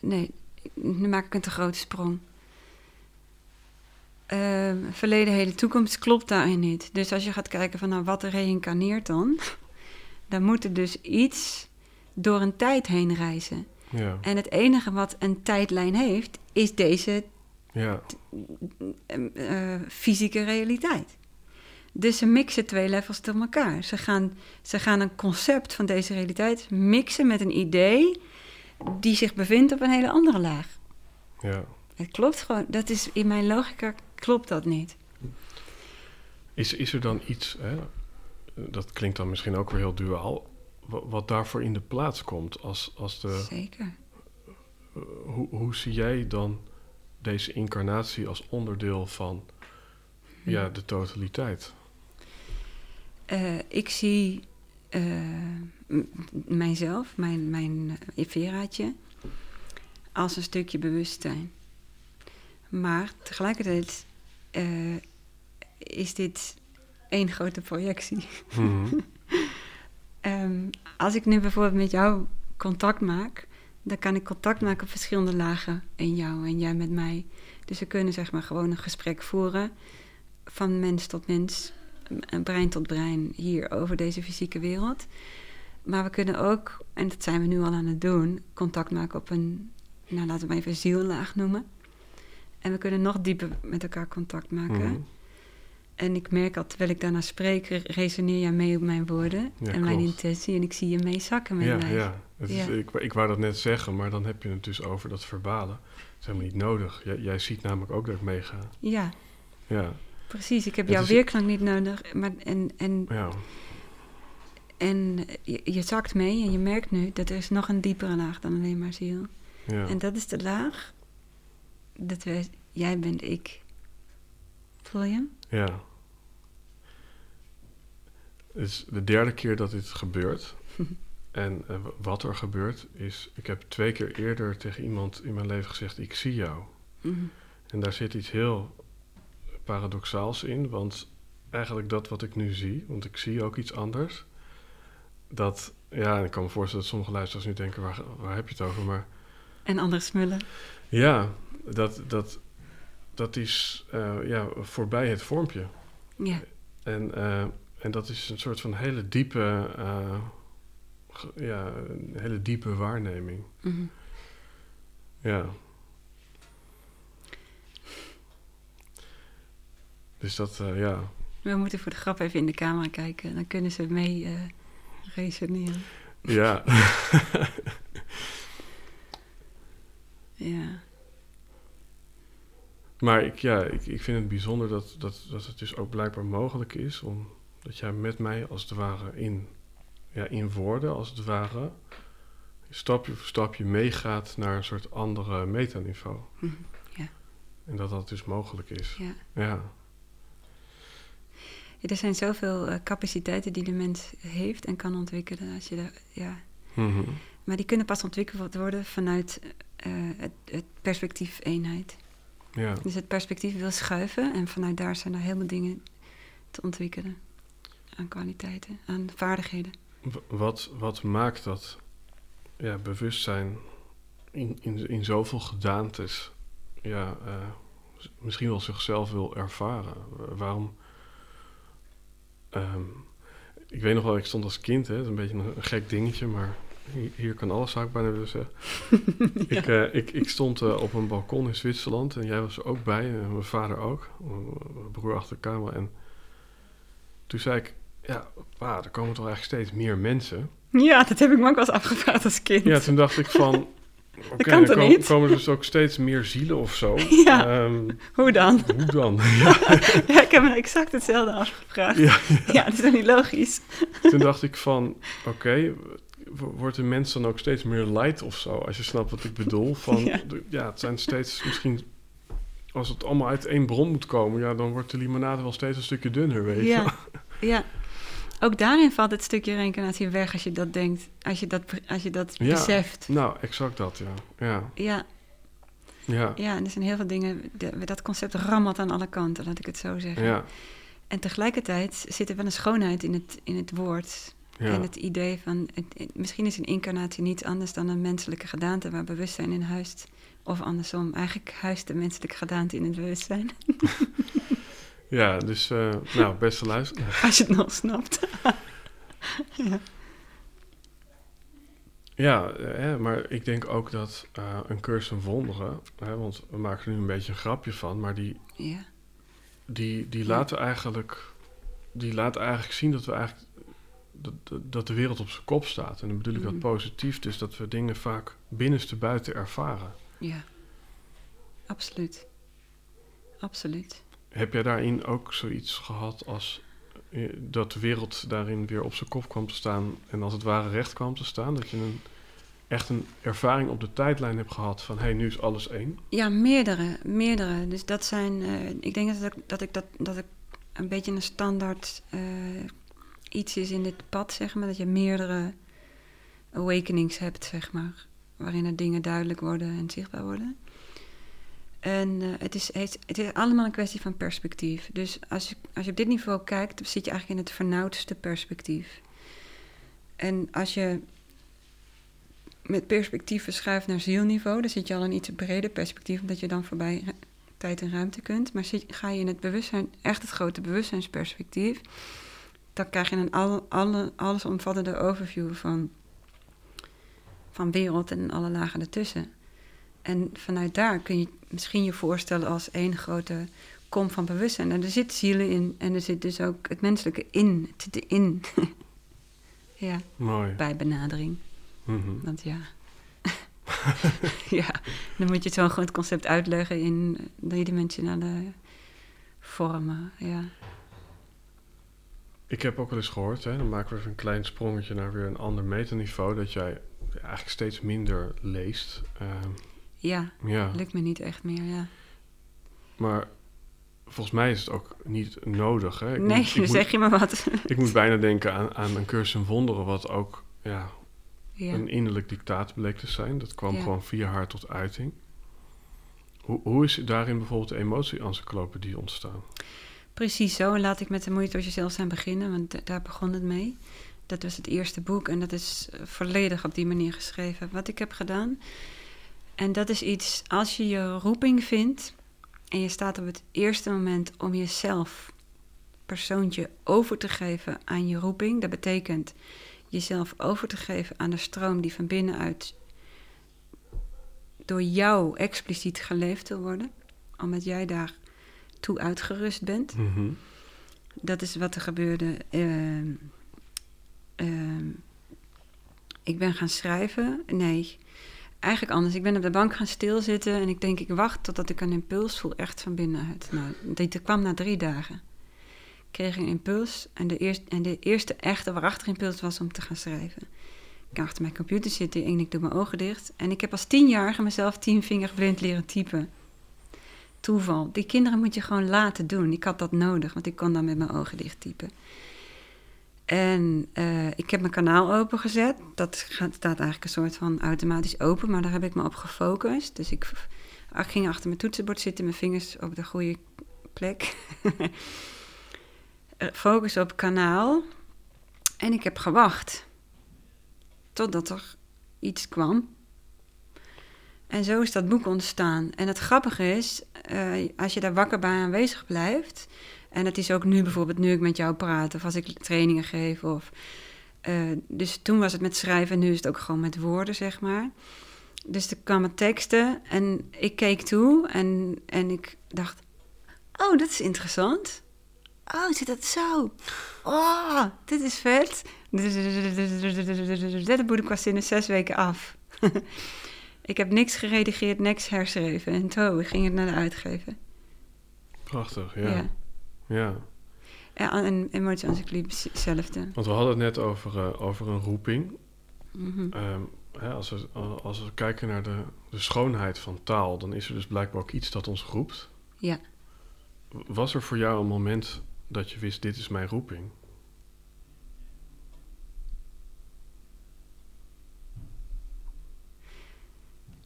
nee, nu maak ik een te grote sprong. Uh, verleden, hele toekomst klopt daarin niet. Dus als je gaat kijken van nou, wat reïncarneert dan, dan moet er dus iets door een tijd heen reizen. Ja. En het enige wat een tijdlijn heeft, is deze Ja. eh, fysieke realiteit. Dus ze mixen twee levels door elkaar. Ze gaan, ze gaan een concept van deze realiteit mixen met een idee die zich bevindt op een hele andere laag. ja. Het klopt gewoon. Dat is in mijn logica klopt dat niet. Is, is er dan iets, hè, dat klinkt dan misschien ook weer heel duaal, wa- wat daarvoor in de plaats komt? Als, als de, Zeker. eh, hoe, hoe zie jij dan deze incarnatie als onderdeel van ja, de totaliteit? Eh, ik zie m- mijzelf, mijn, mijn uh, Veraatje, als een stukje bewustzijn. Maar tegelijkertijd eh, is dit één grote projectie. Mhm. Ehm, als ik nu bijvoorbeeld met jou contact maak, dan kan ik contact maken op verschillende lagen in jou en jij met mij. Dus we kunnen zeg maar gewoon een gesprek voeren van mens tot mens, en brein tot brein hier over deze fysieke wereld. Maar we kunnen ook, en dat zijn we nu al aan het doen, contact maken op een, nou laten we maar even ziellaag noemen. En we kunnen nog dieper met elkaar contact maken. Mhm. En ik merk al, terwijl ik daarna spreek, re- resoneer jij mee op mijn woorden Ja, en mijn intentie. En ik zie je meezakken met Ja, mij. ja. Het is, Ja. ik, ik wou dat net zeggen, maar dan heb je het dus over dat verbalen. Dat is helemaal niet nodig. Jij, jij ziet namelijk ook dat ik meega. Ja, Ja, precies. Ik heb Het jouw is- weerklank niet nodig. Maar, en en, ja, en je, je zakt mee en je merkt nu dat er is nog een diepere laag dan alleen maar ziel. ja. En dat is de laag dat wij, jij bent ik. Voel je? Ja. Het is de derde keer dat dit gebeurt. en eh, wat er gebeurt is... Ik heb twee keer eerder tegen iemand in mijn leven gezegd... Ik zie jou. Mhm. En daar zit iets heel paradoxaals in. Want eigenlijk dat wat ik nu zie... Want ik zie ook iets anders. Dat... Ja, ik kan me voorstellen dat sommige luisteraars nu denken... Waar, waar heb je het over? Maar En andere smullen. ja, dat, dat, dat is eh, ja, voorbij het vormpje. Ja, En, eh, en dat is een soort van hele diepe, eh, ja, een hele diepe waarneming. mhm. Ja. Dus dat, ja. we moeten voor de grap even in de camera kijken. Dan kunnen ze mee resoneren. Ja. Ja. maar ik, ja, ik, ik vind het bijzonder dat, dat, dat het dus ook blijkbaar mogelijk is om dat jij met mij als het ware in, ja, in woorden, als het ware, stapje voor stapje meegaat naar een soort andere metaniveau. Mhm, ja. En dat dat dus mogelijk is. ja. Ja. Ja, Er zijn zoveel eh, capaciteiten die de mens heeft en kan ontwikkelen. Als je daar, ja. Mhm. Maar die kunnen pas ontwikkeld worden vanuit eh, het, het perspectief eenheid. Ja. Dus het perspectief wil schuiven en vanuit daar zijn er veel dingen te ontwikkelen. Aan kwaliteiten, aan vaardigheden. Wat, wat maakt dat ja, bewustzijn in, in, in zoveel gedaantes ja, eh, misschien wel zichzelf wil ervaren? Wa- Waarom? ehm, ik weet nog wel, ik stond als kind, hè, is een beetje een, een gek dingetje, maar hier, kan alles, zou ik bijna willen zeggen. ik, eh, ik, ik stond eh, op een balkon in Zwitserland en jij was er ook bij, en mijn vader ook, mijn broer achter de camera. En toen zei ik, ja, pa, er komen toch eigenlijk steeds meer mensen. Ja, dat heb ik me ook wel eens afgevraagd als kind. Ja, toen dacht ik van, oké, kan er komen, niet? komen dus ook steeds meer zielen of zo. Ja. Ehm, Hoe dan? hoe dan? ja, Ja, ik heb me exact hetzelfde afgevraagd. ja, Ja, dat is niet logisch? toen dacht ik van, oké, wordt de mens dan ook steeds meer light of zo? Als je snapt wat ik bedoel. Van, Ja. het zijn steeds misschien... Als het allemaal uit één bron moet komen, ja, dan wordt de limonade wel steeds een stukje dunner, weet je. Ja, ja. Ook daarin valt het stukje reïncarnatie weg als je dat denkt, als je dat, als je dat Ja. beseft. Nou, exact dat, ja. Ja, Ja, ja, ja, en er zijn heel veel dingen, de- dat concept rammelt aan alle kanten, laat ik het zo zeggen. ja, En tegelijkertijd zit er wel een schoonheid in het, in het woord. Ja. En het idee van, het- misschien is een incarnatie niet anders dan een menselijke gedaante waar bewustzijn in huist. Of andersom, eigenlijk huist de menselijke gedaante in het bewustzijn. Ja, dus eh, nou, beste luisteraar. Als je het nog snapt. ja. Ja, eh, hè, maar ik denk ook dat eh, een cursus in wonderen, hè, want we maken er nu een beetje een grapje van, maar die, ja. die, die, laten eigenlijk, die laten eigenlijk zien dat we eigenlijk dat, dat- de wereld op zijn kop staat. En dan bedoel ik dat Mhm. positief, dus dat we dingen vaak binnenste buiten ervaren. Ja, absoluut. Absoluut. Heb jij daarin ook zoiets gehad als eh, dat de wereld daarin weer op zijn kop kwam te staan en als het ware recht kwam te staan? Dat je een, echt een ervaring op de tijdlijn hebt gehad van hé, hey, nu is alles één? Ja, meerdere, meerdere. Dus dat zijn, eh, ik denk dat ik dat, ik dat, dat ik een beetje een standaard eh, iets is in dit pad, zeg maar. Dat je meerdere awakenings hebt, zeg maar. Waarin er dingen duidelijk worden en zichtbaar worden. En eh, het, is, het, is allemaal een kwestie van perspectief. Dus als je, als je op dit niveau kijkt, zit je eigenlijk in het vernauwdste perspectief. En als je met perspectief verschuift naar zielniveau, dan zit je al in iets breder perspectief, omdat je dan voorbij tijd en ruimte kunt. Maar ga je in het bewustzijn, echt het grote bewustzijnsperspectief, dan krijg je een al, alle, allesomvattende overview van, van wereld en alle lagen ertussen. En vanuit daar kun je misschien je voorstellen als één grote kom van bewustzijn. En er zit zielen in en er zit dus ook het menselijke in. Het zit erin. ja, Mooi. bij benadering. Mhm. Want ja. ja, dan moet je zo'n groot concept uitleggen in driedimensionale vormen. Ja. Ik heb ook wel eens gehoord, hè, dan maken we even een klein sprongetje naar weer een ander metaniveau, dat jij eigenlijk steeds minder leest. Ehm, ja, ja, lukt me niet echt meer. Ja. maar volgens mij is het ook niet nodig. Hè? Ik nee, moet, ik, dan moet, zeg je maar wat. ik moet bijna denken aan, aan een cursus in wonderen, wat ook ja, ja. een innerlijk dictaat bleek te zijn. Dat kwam Ja. gewoon via haar tot uiting. Hoe, hoe is daarin bijvoorbeeld de emotie-encyclopedie ontstaan? Precies zo. En laat ik met de moeite door jezelf zijn beginnen, want da- daar begon het mee. Dat was het eerste boek en dat is eh, volledig op die manier geschreven. Wat ik heb gedaan. En dat is iets, als je je roeping vindt en je staat op het eerste moment om jezelf, persoontje, over te geven aan je roeping. Dat betekent jezelf over te geven aan de stroom die van binnenuit door jou expliciet geleefd wil worden. Omdat jij daar toe uitgerust bent. Mhm. Dat is wat er gebeurde. Ehm, ehm, ik ben gaan schrijven. Nee, eigenlijk anders. Ik ben op de bank gaan stilzitten en ik denk, ik wacht totdat ik een impuls voel, echt van binnenuit. Nou, dit kwam na drie dagen. Ik kreeg een impuls en de, eerste, en de eerste echte waarachtige impuls was om te gaan schrijven. Ik ging achter mijn computer zitten en ik doe mijn ogen dicht. En ik heb als tienjarige mezelf tienvinger blind leren typen Die kinderen moet je gewoon laten doen. Ik had dat nodig, want ik kon dan met mijn ogen dicht typen. En eh, ik heb mijn kanaal opengezet. Dat staat eigenlijk een soort van automatisch open, maar daar heb ik me op gefocust. Dus ik, ik ging achter mijn toetsenbord zitten, mijn vingers op de goede plek. Eh, Focus op kanaal. En ik heb gewacht. Totdat er iets kwam. En zo is dat boek ontstaan. En het grappige is, eh, als je daar wakker bij aanwezig blijft. En het is ook nu bijvoorbeeld, nu ik met jou praat, of als ik trainingen geef. Of, eh, dus toen was het met schrijven en nu is het ook gewoon met woorden, zeg maar. Dus er kwamen teksten en ik keek toe en, en ik dacht: Oh, dat is interessant. Oh, zit dat zo? Oh, dit is vet. Dat boek was in zes weken af. Ik heb niks geredigeerd, niks herschreven. En zo ging het naar de uitgever. Prachtig, ja. Ja. ja. Ja, en emotie hetzelfde. Want we hadden het net over, eh, over een roeping. Mhm. Ehm, hè, als, we, als we kijken naar de, de schoonheid van taal, dan is er dus blijkbaar ook iets dat ons roept. Ja. Was er voor jou een moment dat je wist, dit is mijn roeping?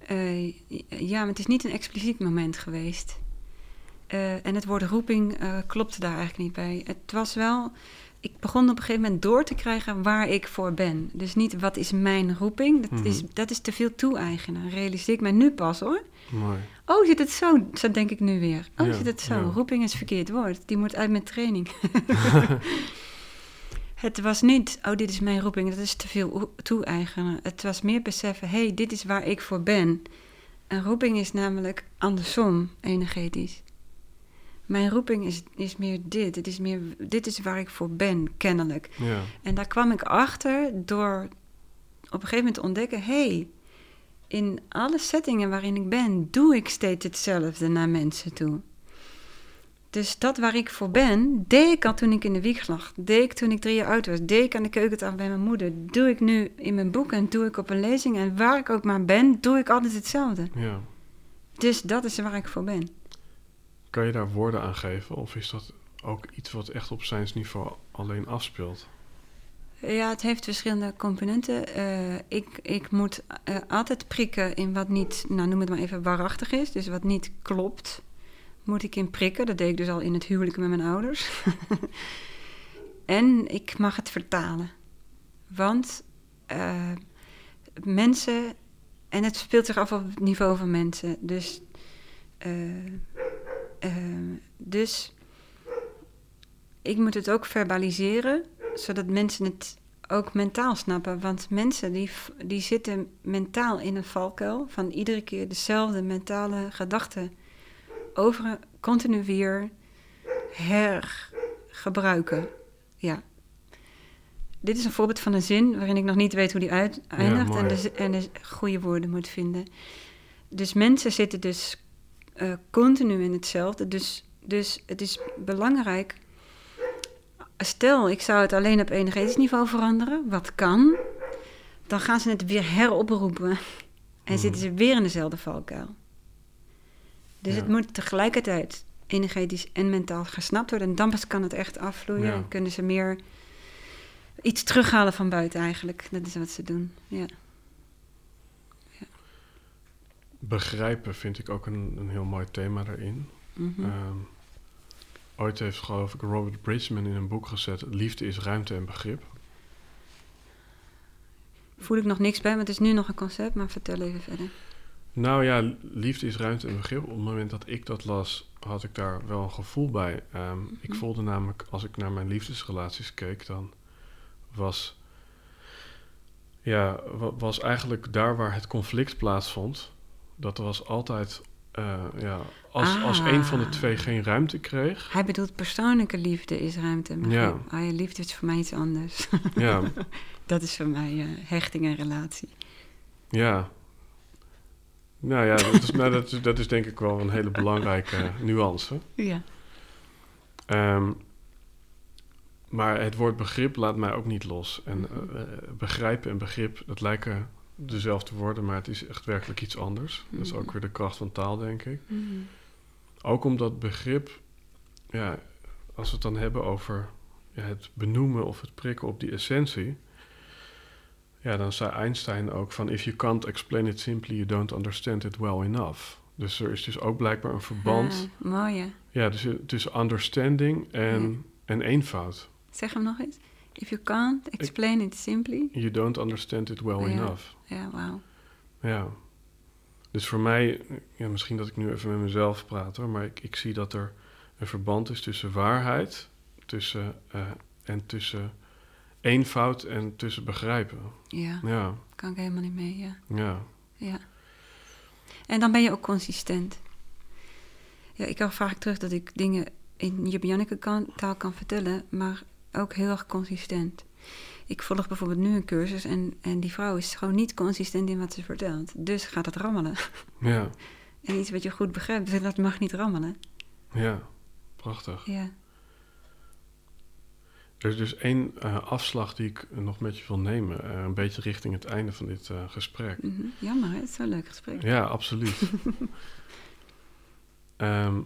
Eh, ja, maar het is niet een expliciet moment geweest. Eh, en het woord roeping uh, klopte daar eigenlijk niet bij. Het was wel. Ik begon op een gegeven moment door te krijgen waar ik voor ben. Dus niet wat is mijn roeping. Dat, is, dat is te veel toe-eigenen. Realiseer ik mij nu pas hoor. Mooi. Oh, zit het zo? Zo denk ik nu weer. Oh, Ja, zit het zo? ja. Roeping is verkeerd woord. Die moet uit mijn training. het was niet, oh, dit is mijn roeping. Dat is te veel toe-eigenen. Het was meer beseffen, hé, hey, dit is waar ik voor ben. Een roeping is namelijk andersom, energetisch. Mijn roeping is, is meer dit. Het is meer, dit is waar ik voor ben, kennelijk. Ja. En daar kwam ik achter door op een gegeven moment te ontdekken: hé, hey, in alle settingen waarin ik ben, doe ik steeds hetzelfde naar mensen toe. Dus dat waar ik voor ben, deed ik al toen ik in de wieg lag. Deed ik toen ik drie jaar oud was. Deed ik aan de keukentafel bij mijn moeder. Doe ik nu in mijn boek en doe ik op een lezing. En waar ik ook maar ben, doe ik altijd hetzelfde. ja. Dus dat is waar ik voor ben. Kan je daar woorden aan geven? Of is dat ook iets wat echt op zijnsniveau alleen afspeelt? Ja, het heeft verschillende componenten. Eh, ik, ik moet eh, altijd prikken in wat niet, nou noem het maar even, waarachtig is. Dus wat niet klopt, moet ik in prikken. Dat deed ik dus al in het huwelijk met mijn ouders. en ik mag het vertalen. Want eh, mensen, en het speelt zich af op het niveau van mensen. Dus, eh, eh, dus ik moet het ook verbaliseren zodat mensen het ook mentaal snappen. Want mensen die, die zitten mentaal in een valkuil van iedere keer dezelfde mentale gedachten over continu weer hergebruiken. Ja. Dit is een voorbeeld van een zin waarin ik nog niet weet hoe die uit, eindigt en, de, z- en de goede woorden moet vinden. Dus mensen zitten dus eh, continu in hetzelfde. Dus, dus het is belangrijk stel, ik zou het alleen op energetisch veranderen, wat kan, dan gaan ze het weer heroproepen en Mhm. zitten ze weer in dezelfde valkuil. Dus Ja. het moet tegelijkertijd energetisch en mentaal gesnapt worden en dan pas kan het echt afvloeien Ja. en kunnen ze meer iets terughalen van buiten eigenlijk. Dat is wat ze doen, ja. Begrijpen vind ik ook een, een heel mooi thema daarin. Mhm. Ehm, ooit heeft, geloof ik, Robert Bridgman in een boek gezet: Liefde is ruimte en begrip. Voel ik nog niks bij, want het is nu nog een concept, maar vertel even verder. Nou ja, liefde is ruimte en begrip. Op het moment dat ik dat las, had ik daar wel een gevoel bij. Ehm, Ik Mhm. voelde namelijk, als ik naar mijn liefdesrelaties keek, dan was, ja, wa- was eigenlijk daar waar het conflict plaatsvond, dat er was altijd, eh, ja, als, als een van de Ah. twee geen ruimte kreeg, Hij bedoelt persoonlijke liefde is ruimte en begrip. Ja. Ah, je liefde is voor mij iets anders. ja, Dat is voor mij eh, hechting en relatie. ja. Nou ja, dat is, nou, dat, is, dat is denk ik wel een hele belangrijke nuance. Ja. Ehm, maar het woord begrip laat mij ook niet los. En eh, eh, begrijpen en begrip, dat lijken dezelfde woorden, maar het is echt werkelijk iets anders. Dat is ook Mhm. weer de kracht van taal, denk ik. Mhm. Ook omdat begrip, ja, als we het dan hebben over ja, het benoemen of het prikken op die essentie. Ja, dan zei Einstein ook van: If you can't explain it simply, you don't understand it well enough. Dus er is dus ook blijkbaar een verband Ah, mooi hè? ja, dus, eh, tussen understanding en, en eenvoud. Zeg hem nog eens. If you can't explain it simply. You don't understand it well Ja. enough. Ja, wauw. Ja. Dus voor mij, ja, misschien dat ik nu even met mezelf praat hoor, maar ik, ik zie dat er een verband is tussen waarheid tussen, eh, en tussen eenvoud en tussen begrijpen. Ja, Ja, kan ik helemaal niet mee, ja. ja, ja. En dan ben je ook consistent. Ja, ik krijg vaak terug dat ik dingen in Jip-Janneke kan, taal kan vertellen, maar ook heel erg consistent. Ik volg bijvoorbeeld nu een cursus en, en die vrouw is gewoon niet consistent in wat ze vertelt. Dus gaat het rammelen. ja, En iets wat je goed begrijpt, dus dat mag niet rammelen. ja. Prachtig. Ja. Er is dus één eh, afslag die ik nog met je wil nemen, eh, een beetje richting het einde van dit eh, gesprek. Mhm. Jammer, hè? het is zo'n leuk gesprek. Ja, absoluut. Ehm,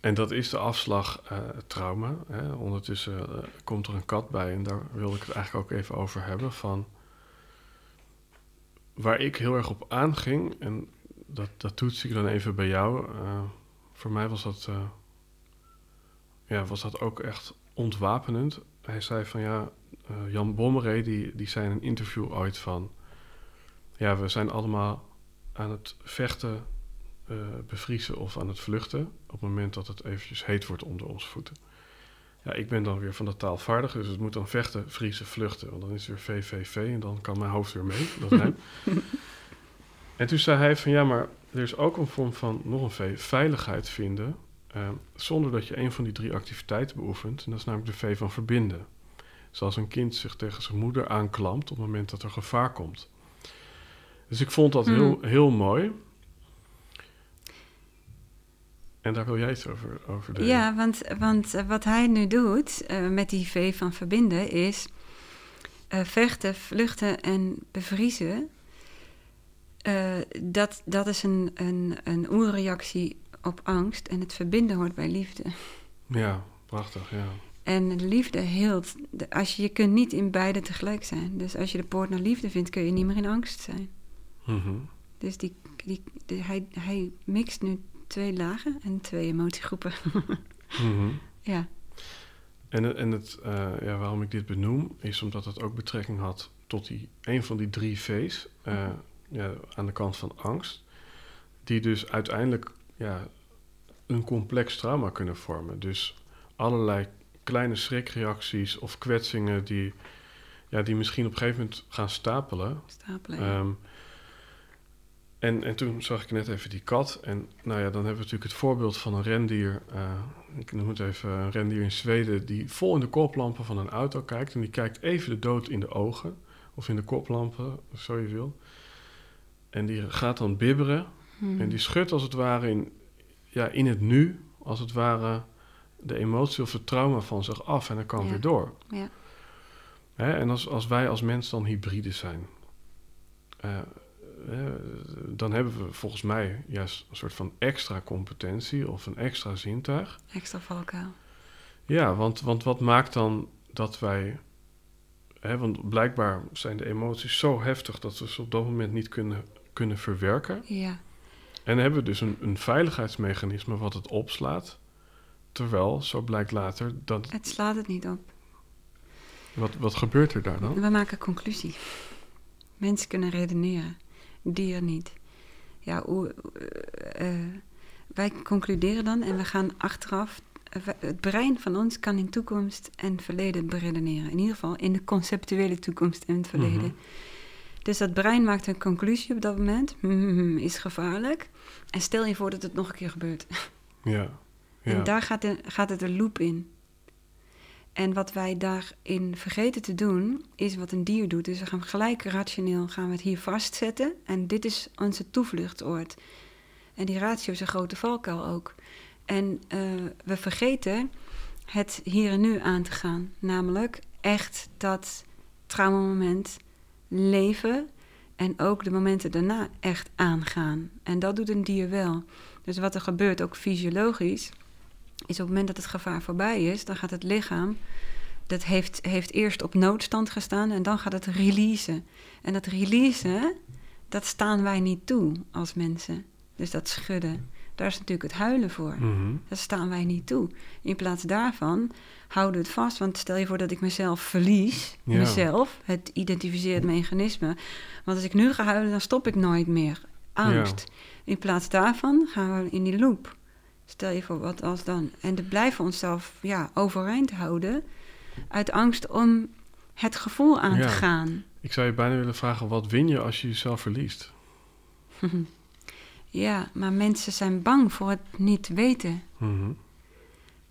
en dat is de afslag trauma. Hè. Ondertussen komt er een kat bij en daar wil ik het eigenlijk ook even over hebben. Van waar ik heel erg op aanging, en dat, dat toets ik dan even bij jou, voor mij was dat, ja, was dat ook echt ontwapenend. Hij zei van ja, eh, Jan Bommeré die, die zei in een interview ooit van... Ja, we zijn allemaal aan het vechten, eh, bevriezen of aan het vluchten... op het moment dat het eventjes heet wordt onder onze voeten. Ja, ik ben dan weer van de taalvaardig, dus het moet dan vechten, vriezen, vluchten. Want dan is het weer VVV en dan kan mijn hoofd weer mee. Dat rijmt. en toen zei hij van ja, maar er is ook een vorm van, nog een V, veiligheid vinden... eh, zonder dat je een van die drie activiteiten beoefent. En dat is namelijk de V van verbinden. Zoals een kind zich tegen zijn moeder aanklampt op het moment dat er gevaar komt. Dus ik vond dat Hmm. heel, heel mooi. En daar wil jij iets over, over delen. Ja, want, want eh, wat hij nu doet eh, met die V van verbinden is eh, vechten, vluchten en bevriezen. Dat, dat is een, een, een oerreactie op angst en het verbinden hoort bij liefde. Ja, prachtig, ja. En de liefde hield. De, als je, je kunt niet in beide tegelijk zijn. Dus als je de poort naar liefde vindt, kun je niet meer in angst zijn. Mhm. Dus die, die, hij, hij mixt nu twee lagen en twee emotiegroepen. Mhm. ja. En, en het, eh, ja, waarom ik dit benoem, is omdat het ook betrekking had tot die, een van die drie V's eh, ja, aan de kant van angst. Die dus uiteindelijk ja, een complex trauma kunnen vormen. Dus allerlei kleine schrikreacties of kwetsingen die, ja, die misschien op een gegeven moment gaan stapelen. Stapelen. Ehm, en, en toen zag ik net even die kat. En nou ja, dan hebben we natuurlijk het voorbeeld van een rendier. eh, ik noem het even een rendier in Zweden. Die vol in de koplampen van een auto kijkt. En die kijkt even de dood in de ogen. Of in de koplampen, zo je wil. En die gaat dan bibberen. Hmm. En die schudt als het ware in, ja, in het nu. Als het ware de emotie of het trauma van zich af. En dan kan Ja. weer door. Ja. Hè, en als, als wij als mens dan hybride zijn, eh, dan hebben we volgens mij juist een soort van extra competentie of een extra zintuig. Extra valkuil. Ja, want, want wat maakt dan dat wij. Hè, want blijkbaar zijn de emoties zo heftig dat we ze op dat moment niet kunnen, kunnen verwerken. Ja. En hebben we dus een, een veiligheidsmechanisme wat het opslaat. Terwijl, zo blijkt later, dat, Het slaat het niet op. wat, wat gebeurt er daar dan? We maken conclusie. Mensen kunnen redeneren. Dieren niet. Ja, hoe, eh, eh, wij concluderen dan en we gaan achteraf. eh, Het brein van ons kan in toekomst en verleden beredeneren. In ieder geval in de conceptuele toekomst en het verleden. Mhm. Dus dat brein maakt een conclusie op dat moment. Hmm, is gevaarlijk. En stel je voor dat het nog een keer gebeurt. Ja. ja. En daar gaat, de, gaat het de loop in. En wat wij daarin vergeten te doen, is wat een dier doet. Dus we gaan gelijk rationeel gaan we het hier vastzetten. En dit is onze toevluchtsoord. En die ratio is een grote valkuil ook. En eh, we vergeten het hier en nu aan te gaan. Namelijk echt dat traumamoment leven en ook de momenten daarna echt aangaan. En dat doet een dier wel. Dus wat er gebeurt, ook fysiologisch, is op het moment dat het gevaar voorbij is, dan gaat het lichaam, dat heeft, heeft eerst op noodstand gestaan en dan gaat het releasen. En dat releasen, dat staan wij niet toe als mensen. Dus dat schudden, daar is natuurlijk het huilen voor. Mhm. Dat staan wij niet toe. In plaats daarvan houden we het vast. Want stel je voor dat ik mezelf verlies. Ja. Mezelf, het identificeert mechanisme. Want als ik nu ga huilen, dan stop ik nooit meer. Angst. In plaats daarvan gaan we in die loop. Stel je voor, wat als dan? En dan blijven we onszelf ja, overeind houden. Uit angst om het gevoel aan Ja. te gaan. Ik zou je bijna willen vragen, wat win je als je jezelf verliest? ja, maar mensen zijn bang voor het niet weten. Mhm.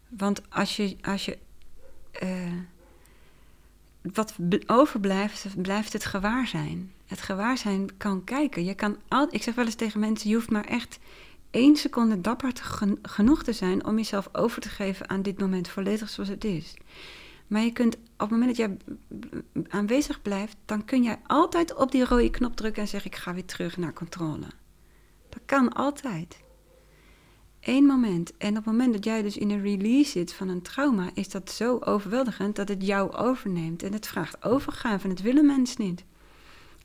Want als je, als je eh, wat overblijft, blijft het gewaarzijn. Het gewaarzijn kan kijken. Je kan al, ik zeg wel eens tegen mensen: je hoeft maar echt één seconde dapper genoeg te zijn om jezelf over te geven aan dit moment volledig zoals het is. Maar je kunt op het moment dat jij aanwezig blijft, dan kun jij altijd op die rode knop drukken en zeggen: ik ga weer terug naar controle. Dat kan altijd. Eén moment. En op het moment dat jij dus in een release zit van een trauma, is dat zo overweldigend dat het jou overneemt. En het vraagt overgave en het willen mensen niet.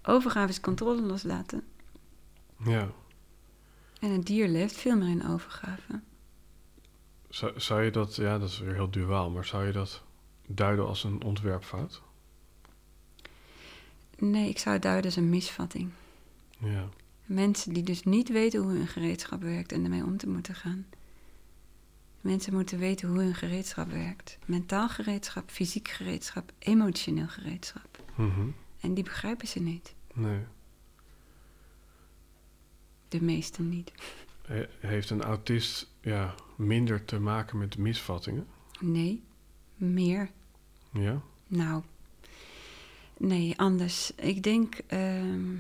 Overgave is controle loslaten. Ja. En een dier leeft veel meer in overgave. Zou, zou je dat, ja, dat is weer heel duaal, maar zou je dat duiden als een ontwerpfout? Nee, ik zou het duiden als een misvatting. Ja. Mensen die dus niet weten hoe hun gereedschap werkt en ermee om te moeten gaan. Mensen moeten weten hoe hun gereedschap werkt. Mentaal gereedschap, fysiek gereedschap, emotioneel gereedschap. Mhm. En die begrijpen ze niet. Nee. De meesten niet. He- heeft een autist ja, minder te maken met misvattingen? Nee, meer. Ja? Nou, nee, anders. Ik denk. ehm,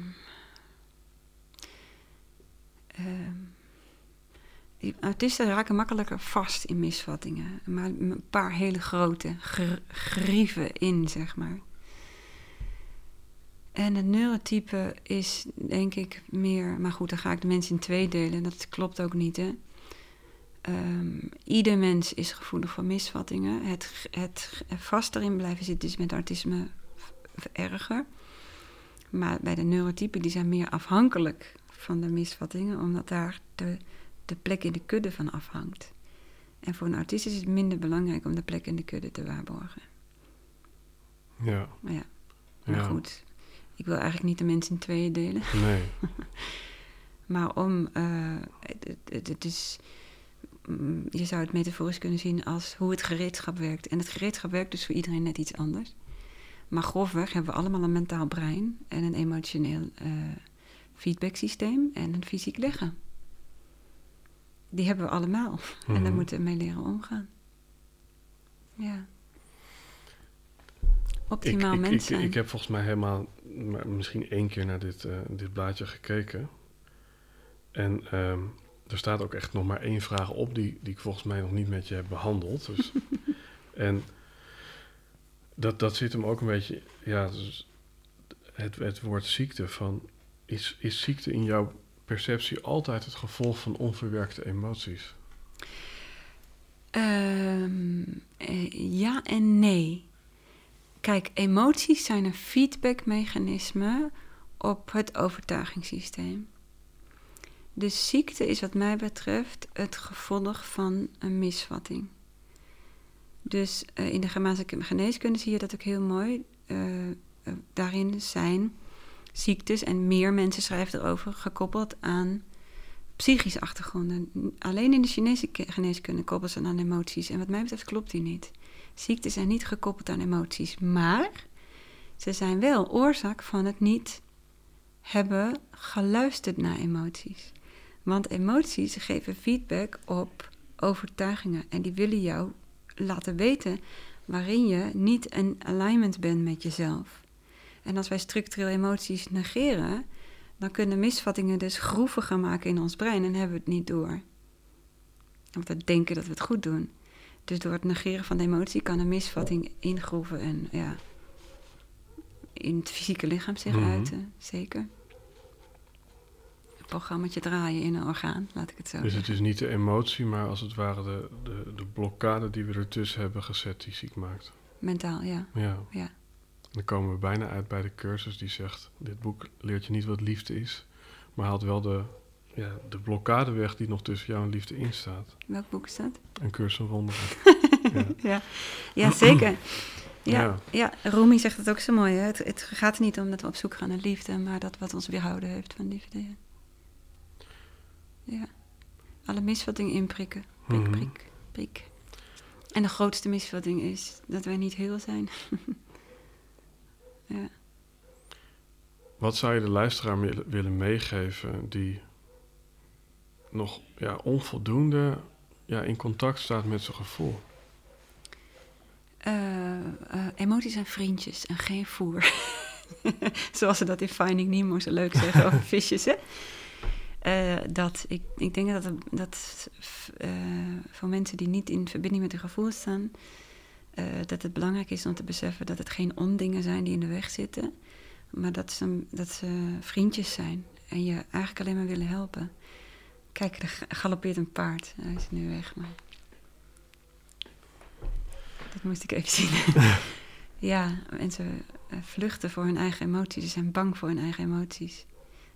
ehm, die raken makkelijker vast in misvattingen. Maar een paar hele grote gr- grieven in, zeg maar. En het neurotype is denk ik meer. Maar goed, dan ga ik de mensen in twee delen. Dat klopt ook niet, hè? Ehm, ieder mens is gevoelig voor misvattingen. Het, het vast erin blijven zitten is met autisme erger. Maar bij de neurotypen die zijn meer afhankelijk van de misvattingen, omdat daar de, de plek in de kudde van afhangt. En voor een autist is het minder belangrijk om de plek in de kudde te waarborgen. Ja. Maar ja, maar ja. goed. Ik wil eigenlijk niet de mensen in tweeën delen. Nee. Maar om, eh, het, het, het is, mm, je zou het metaforisch kunnen zien als hoe het gereedschap werkt. En het gereedschap werkt dus voor iedereen net iets anders. Maar grofweg hebben we allemaal een mentaal brein en een emotioneel eh feedbacksysteem en een fysiek lichaam. Die hebben we allemaal. En daar Mhm. moeten we mee leren omgaan. Ja. Optimaal ik, ik, mens ik, zijn. ik heb volgens mij helemaal, misschien één keer naar dit, eh, dit blaadje gekeken. En ehm, er staat ook echt nog maar één vraag op die, die ik volgens mij nog niet met je heb behandeld. Dus, en dat, dat zit hem ook een beetje, ja, dus het, het woord ziekte van, is, is ziekte in jouw perceptie altijd het gevolg van onverwerkte emoties? Ehm, eh, ja en nee. Kijk, emoties zijn een feedbackmechanisme op het overtuigingssysteem. Dus ziekte is wat mij betreft het gevolg van een misvatting. Dus eh, in de Germaanse geneeskunde zie je dat ook heel mooi. Eh, daarin zijn ziektes, en meer mensen schrijven erover, gekoppeld aan psychische achtergronden. Alleen in de Chinese geneeskunde koppelen ze aan emoties. En wat mij betreft klopt die niet. Ziekten zijn niet gekoppeld aan emoties, maar ze zijn wel oorzaak van het niet hebben geluisterd naar emoties. Want emoties geven feedback op overtuigingen en die willen jou laten weten waarin je niet in alignment bent met jezelf. En als wij structureel emoties negeren, dan kunnen misvattingen dus groeven gaan maken in ons brein en hebben we het niet door. Want we denken dat we het goed doen. Dus door het negeren van de emotie kan een misvatting ingroeven en ja, in het fysieke lichaam zich Mhm. uiten, zeker. Een programmaatje draaien in een orgaan, laat ik het zo Dus het is niet de emotie, maar als het ware de, de, de blokkade die we ertussen hebben gezet die ziek maakt. Mentaal, ja. Ja. ja. Dan komen we bijna uit bij de cursus die zegt: Dit boek leert je niet wat liefde is, maar haalt wel de, ja, de blokkade weg die nog tussen jou en liefde in staat. Welk boek is dat? Een cursus in wonderen. ja. Ja, ja zeker. Ja, Ja. ja. Rumi zegt het ook zo mooi. Hè? Het, het gaat er niet om dat we op zoek gaan naar liefde, maar dat wat ons weerhouden heeft van liefde. Ja. ja. Alle misvattingen inprikken. Prik, Mhm. prik, prik. En de grootste misvatting is dat wij niet heel zijn. ja. Wat zou je de luisteraar willen- meegeven die nog ja, onvoldoende ja, in contact staat met zijn gevoel? Eh, eh, emoties zijn vriendjes en geen voer. Zoals ze dat in Finding Nemo zo leuk zeggen over visjes, hè? Eh, dat, ik, ik denk dat, dat voor mensen die niet in verbinding met hun gevoel staan, eh, dat het belangrijk is om te beseffen dat het geen ondingen zijn die in de weg zitten, maar dat ze, dat ze vriendjes zijn en je eigenlijk alleen maar willen helpen. Kijk, er ga- galoppeert een paard. Hij is nu weg, maar... Dat moest ik even zien. ja, mensen eh, vluchten voor hun eigen emoties. Ze zijn bang voor hun eigen emoties.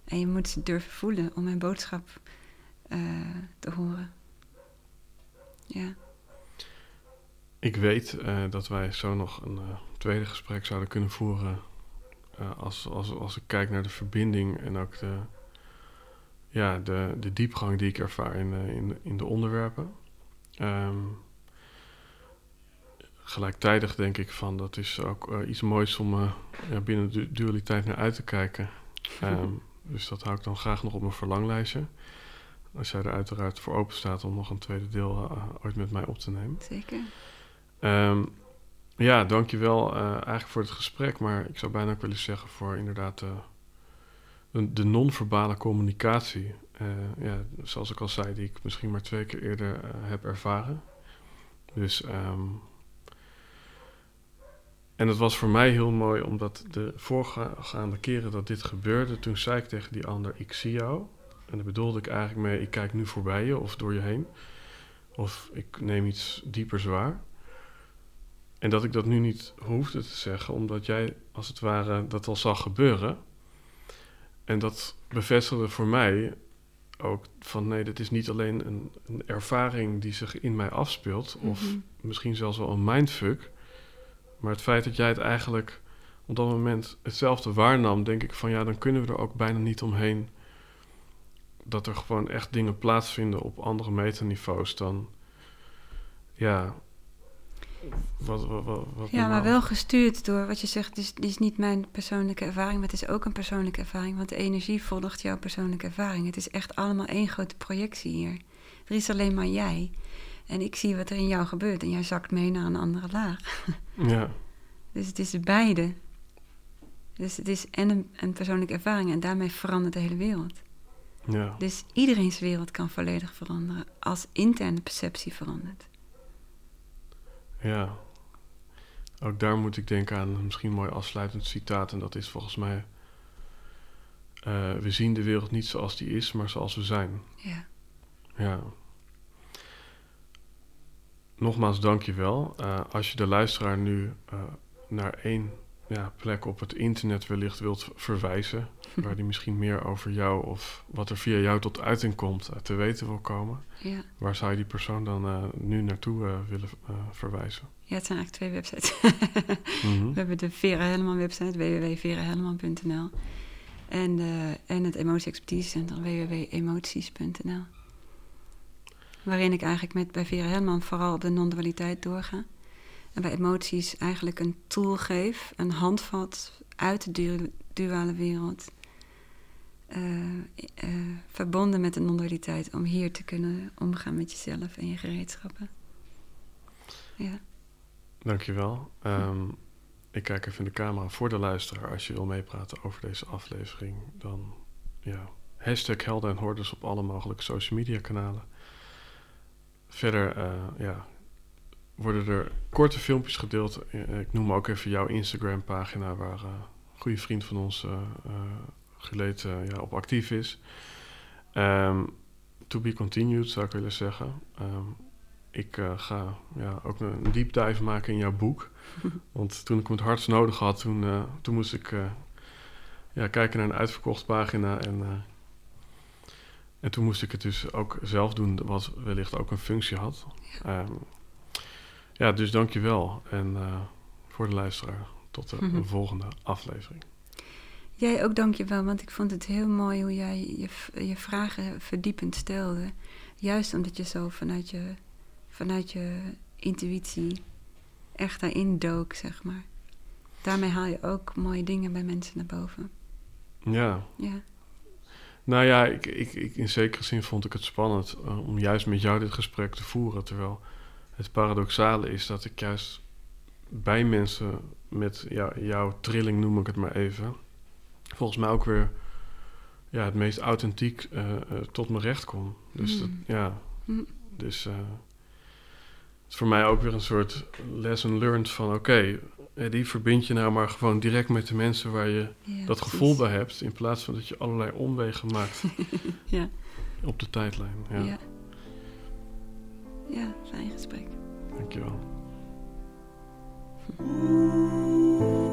En je moet ze durven voelen om mijn boodschap eh, te horen. Ja. Ik weet eh, dat wij zo nog een uh, tweede gesprek zouden kunnen voeren. Uh, als, als, als ik kijk naar de verbinding en ook de, ja, de, de diepgang die ik ervaar in, in, in de onderwerpen. Um, gelijktijdig denk ik van dat is ook iets moois om ja, binnen de dualiteit naar uit te kijken. Um, dus dat hou ik dan graag nog op mijn verlanglijstje. Als jij er uiteraard voor open staat om nog een tweede deel ooit met mij op te nemen. Zeker. Um, ja, dankjewel uh, eigenlijk voor het gesprek. Maar ik zou bijna ook willen zeggen voor inderdaad uh, de, non-verbale communicatie. Uh, ja, zoals ik al zei, die ik misschien maar twee keer eerder heb ervaren. Dus, um, en het was voor mij heel mooi, omdat de voorgaande keren dat dit gebeurde, toen zei ik tegen die ander, ik zie jou. En daar bedoelde ik eigenlijk mee, ik kijk nu voorbij je of door je heen. Of ik neem iets dieper zwaar. En dat ik dat nu niet hoefde te zeggen, omdat jij als het ware dat al zag gebeuren. En dat bevestigde voor mij ook van nee, dit is niet alleen een, een ervaring die zich in mij afspeelt, of Mhm. misschien zelfs wel een mindfuck. Maar het feit dat jij het eigenlijk op dat moment hetzelfde waarnam, denk ik van ja, dan kunnen we er ook bijna niet omheen dat er gewoon echt dingen plaatsvinden op andere metaniveaus dan ja, wat, wat, wat, wat Ja, maar normaal. wel gestuurd door wat je zegt. Is, het is niet mijn persoonlijke ervaring, maar het is ook een persoonlijke ervaring. Want de energie volgt jouw persoonlijke ervaring. Het is echt allemaal één grote projectie hier. Er is alleen maar jij. En ik zie wat er in jou gebeurt. En jij zakt mee naar een andere laag. Ja, Dus het is beide. Dus het is en een, een persoonlijke ervaring. En daarmee verandert de hele wereld. ja, Dus iedereen's wereld kan volledig veranderen. Als interne perceptie verandert. Ja. Ook daar moet ik denken aan een misschien mooi afsluitend citaat. En dat is volgens mij... eh, we zien de wereld niet zoals die is, maar zoals we zijn. Ja. Ja. Nogmaals, dank je wel. Eh, als je de luisteraar nu eh, naar één ja, plek op het internet wellicht wilt verwijzen, waar die misschien meer over jou of wat er via jou tot uiting komt eh, te weten wil komen, Ja. waar zou je die persoon dan eh, nu naartoe eh, willen verwijzen? ja, het zijn eigenlijk twee websites. Mhm. We hebben de Vera Helleman website, www.verahelleman.nl. En, en het Emotie Expertise Center, www.emoties.nl. Waarin ik eigenlijk met, bij Vera Helleman vooral de non-dualiteit doorga. En bij emoties eigenlijk een tool geef, een handvat uit de du- duale wereld. Eh, eh, verbonden met de non-dualiteit, om hier te kunnen omgaan met jezelf en je gereedschappen. Ja. Dankjewel. Ehm ik kijk even in de camera voor de luisteraar. Als je wil meepraten over deze aflevering, dan ja, hashtag Helden en Hordes op alle mogelijke social media kanalen. Verder eh, ja, worden er korte filmpjes gedeeld. Ik noem ook even jouw Instagram pagina waar een goede vriend van ons Geleed, eh, ja, op actief is. Ehm, to be continued zou ik willen zeggen. Ehm, ik eh, ga ja, ook een deep dive maken in jouw boek. Want toen ik hem het hardst nodig had, toen, eh, toen moest ik ja, kijken naar een uitverkocht pagina. En, en toen moest ik het dus ook zelf doen, wat wellicht ook een functie had. Ja, dus dank je wel. En voor de luisteraar, tot de volgende aflevering. Jij ook dankjewel, want ik vond het heel mooi hoe jij je, je vragen verdiepend stelde. Juist omdat je zo vanuit je, vanuit je intuïtie echt daarin dook, zeg maar. Daarmee haal je ook mooie dingen bij mensen naar boven. Ja, Ja, Nou ja, ik, ik, ik, in zekere zin vond ik het spannend eh, om juist met jou dit gesprek te voeren. Terwijl het paradoxale is dat ik juist bij mensen met jou, jouw trilling, noem ik het maar even, volgens mij ook weer ja, het meest authentiek eh, eh, tot mijn recht kom. Dus dat, Mm. ja, Mm. dus eh, het is voor mij ook weer een soort lesson learned van oké, die verbind je nou maar gewoon direct met de mensen waar je ja dat precies. gevoel bij hebt, in plaats van dat je allerlei omwegen maakt Ja, op de tijdlijn. Ja, ja. ja. fijn gesprek. dankjewel. Thank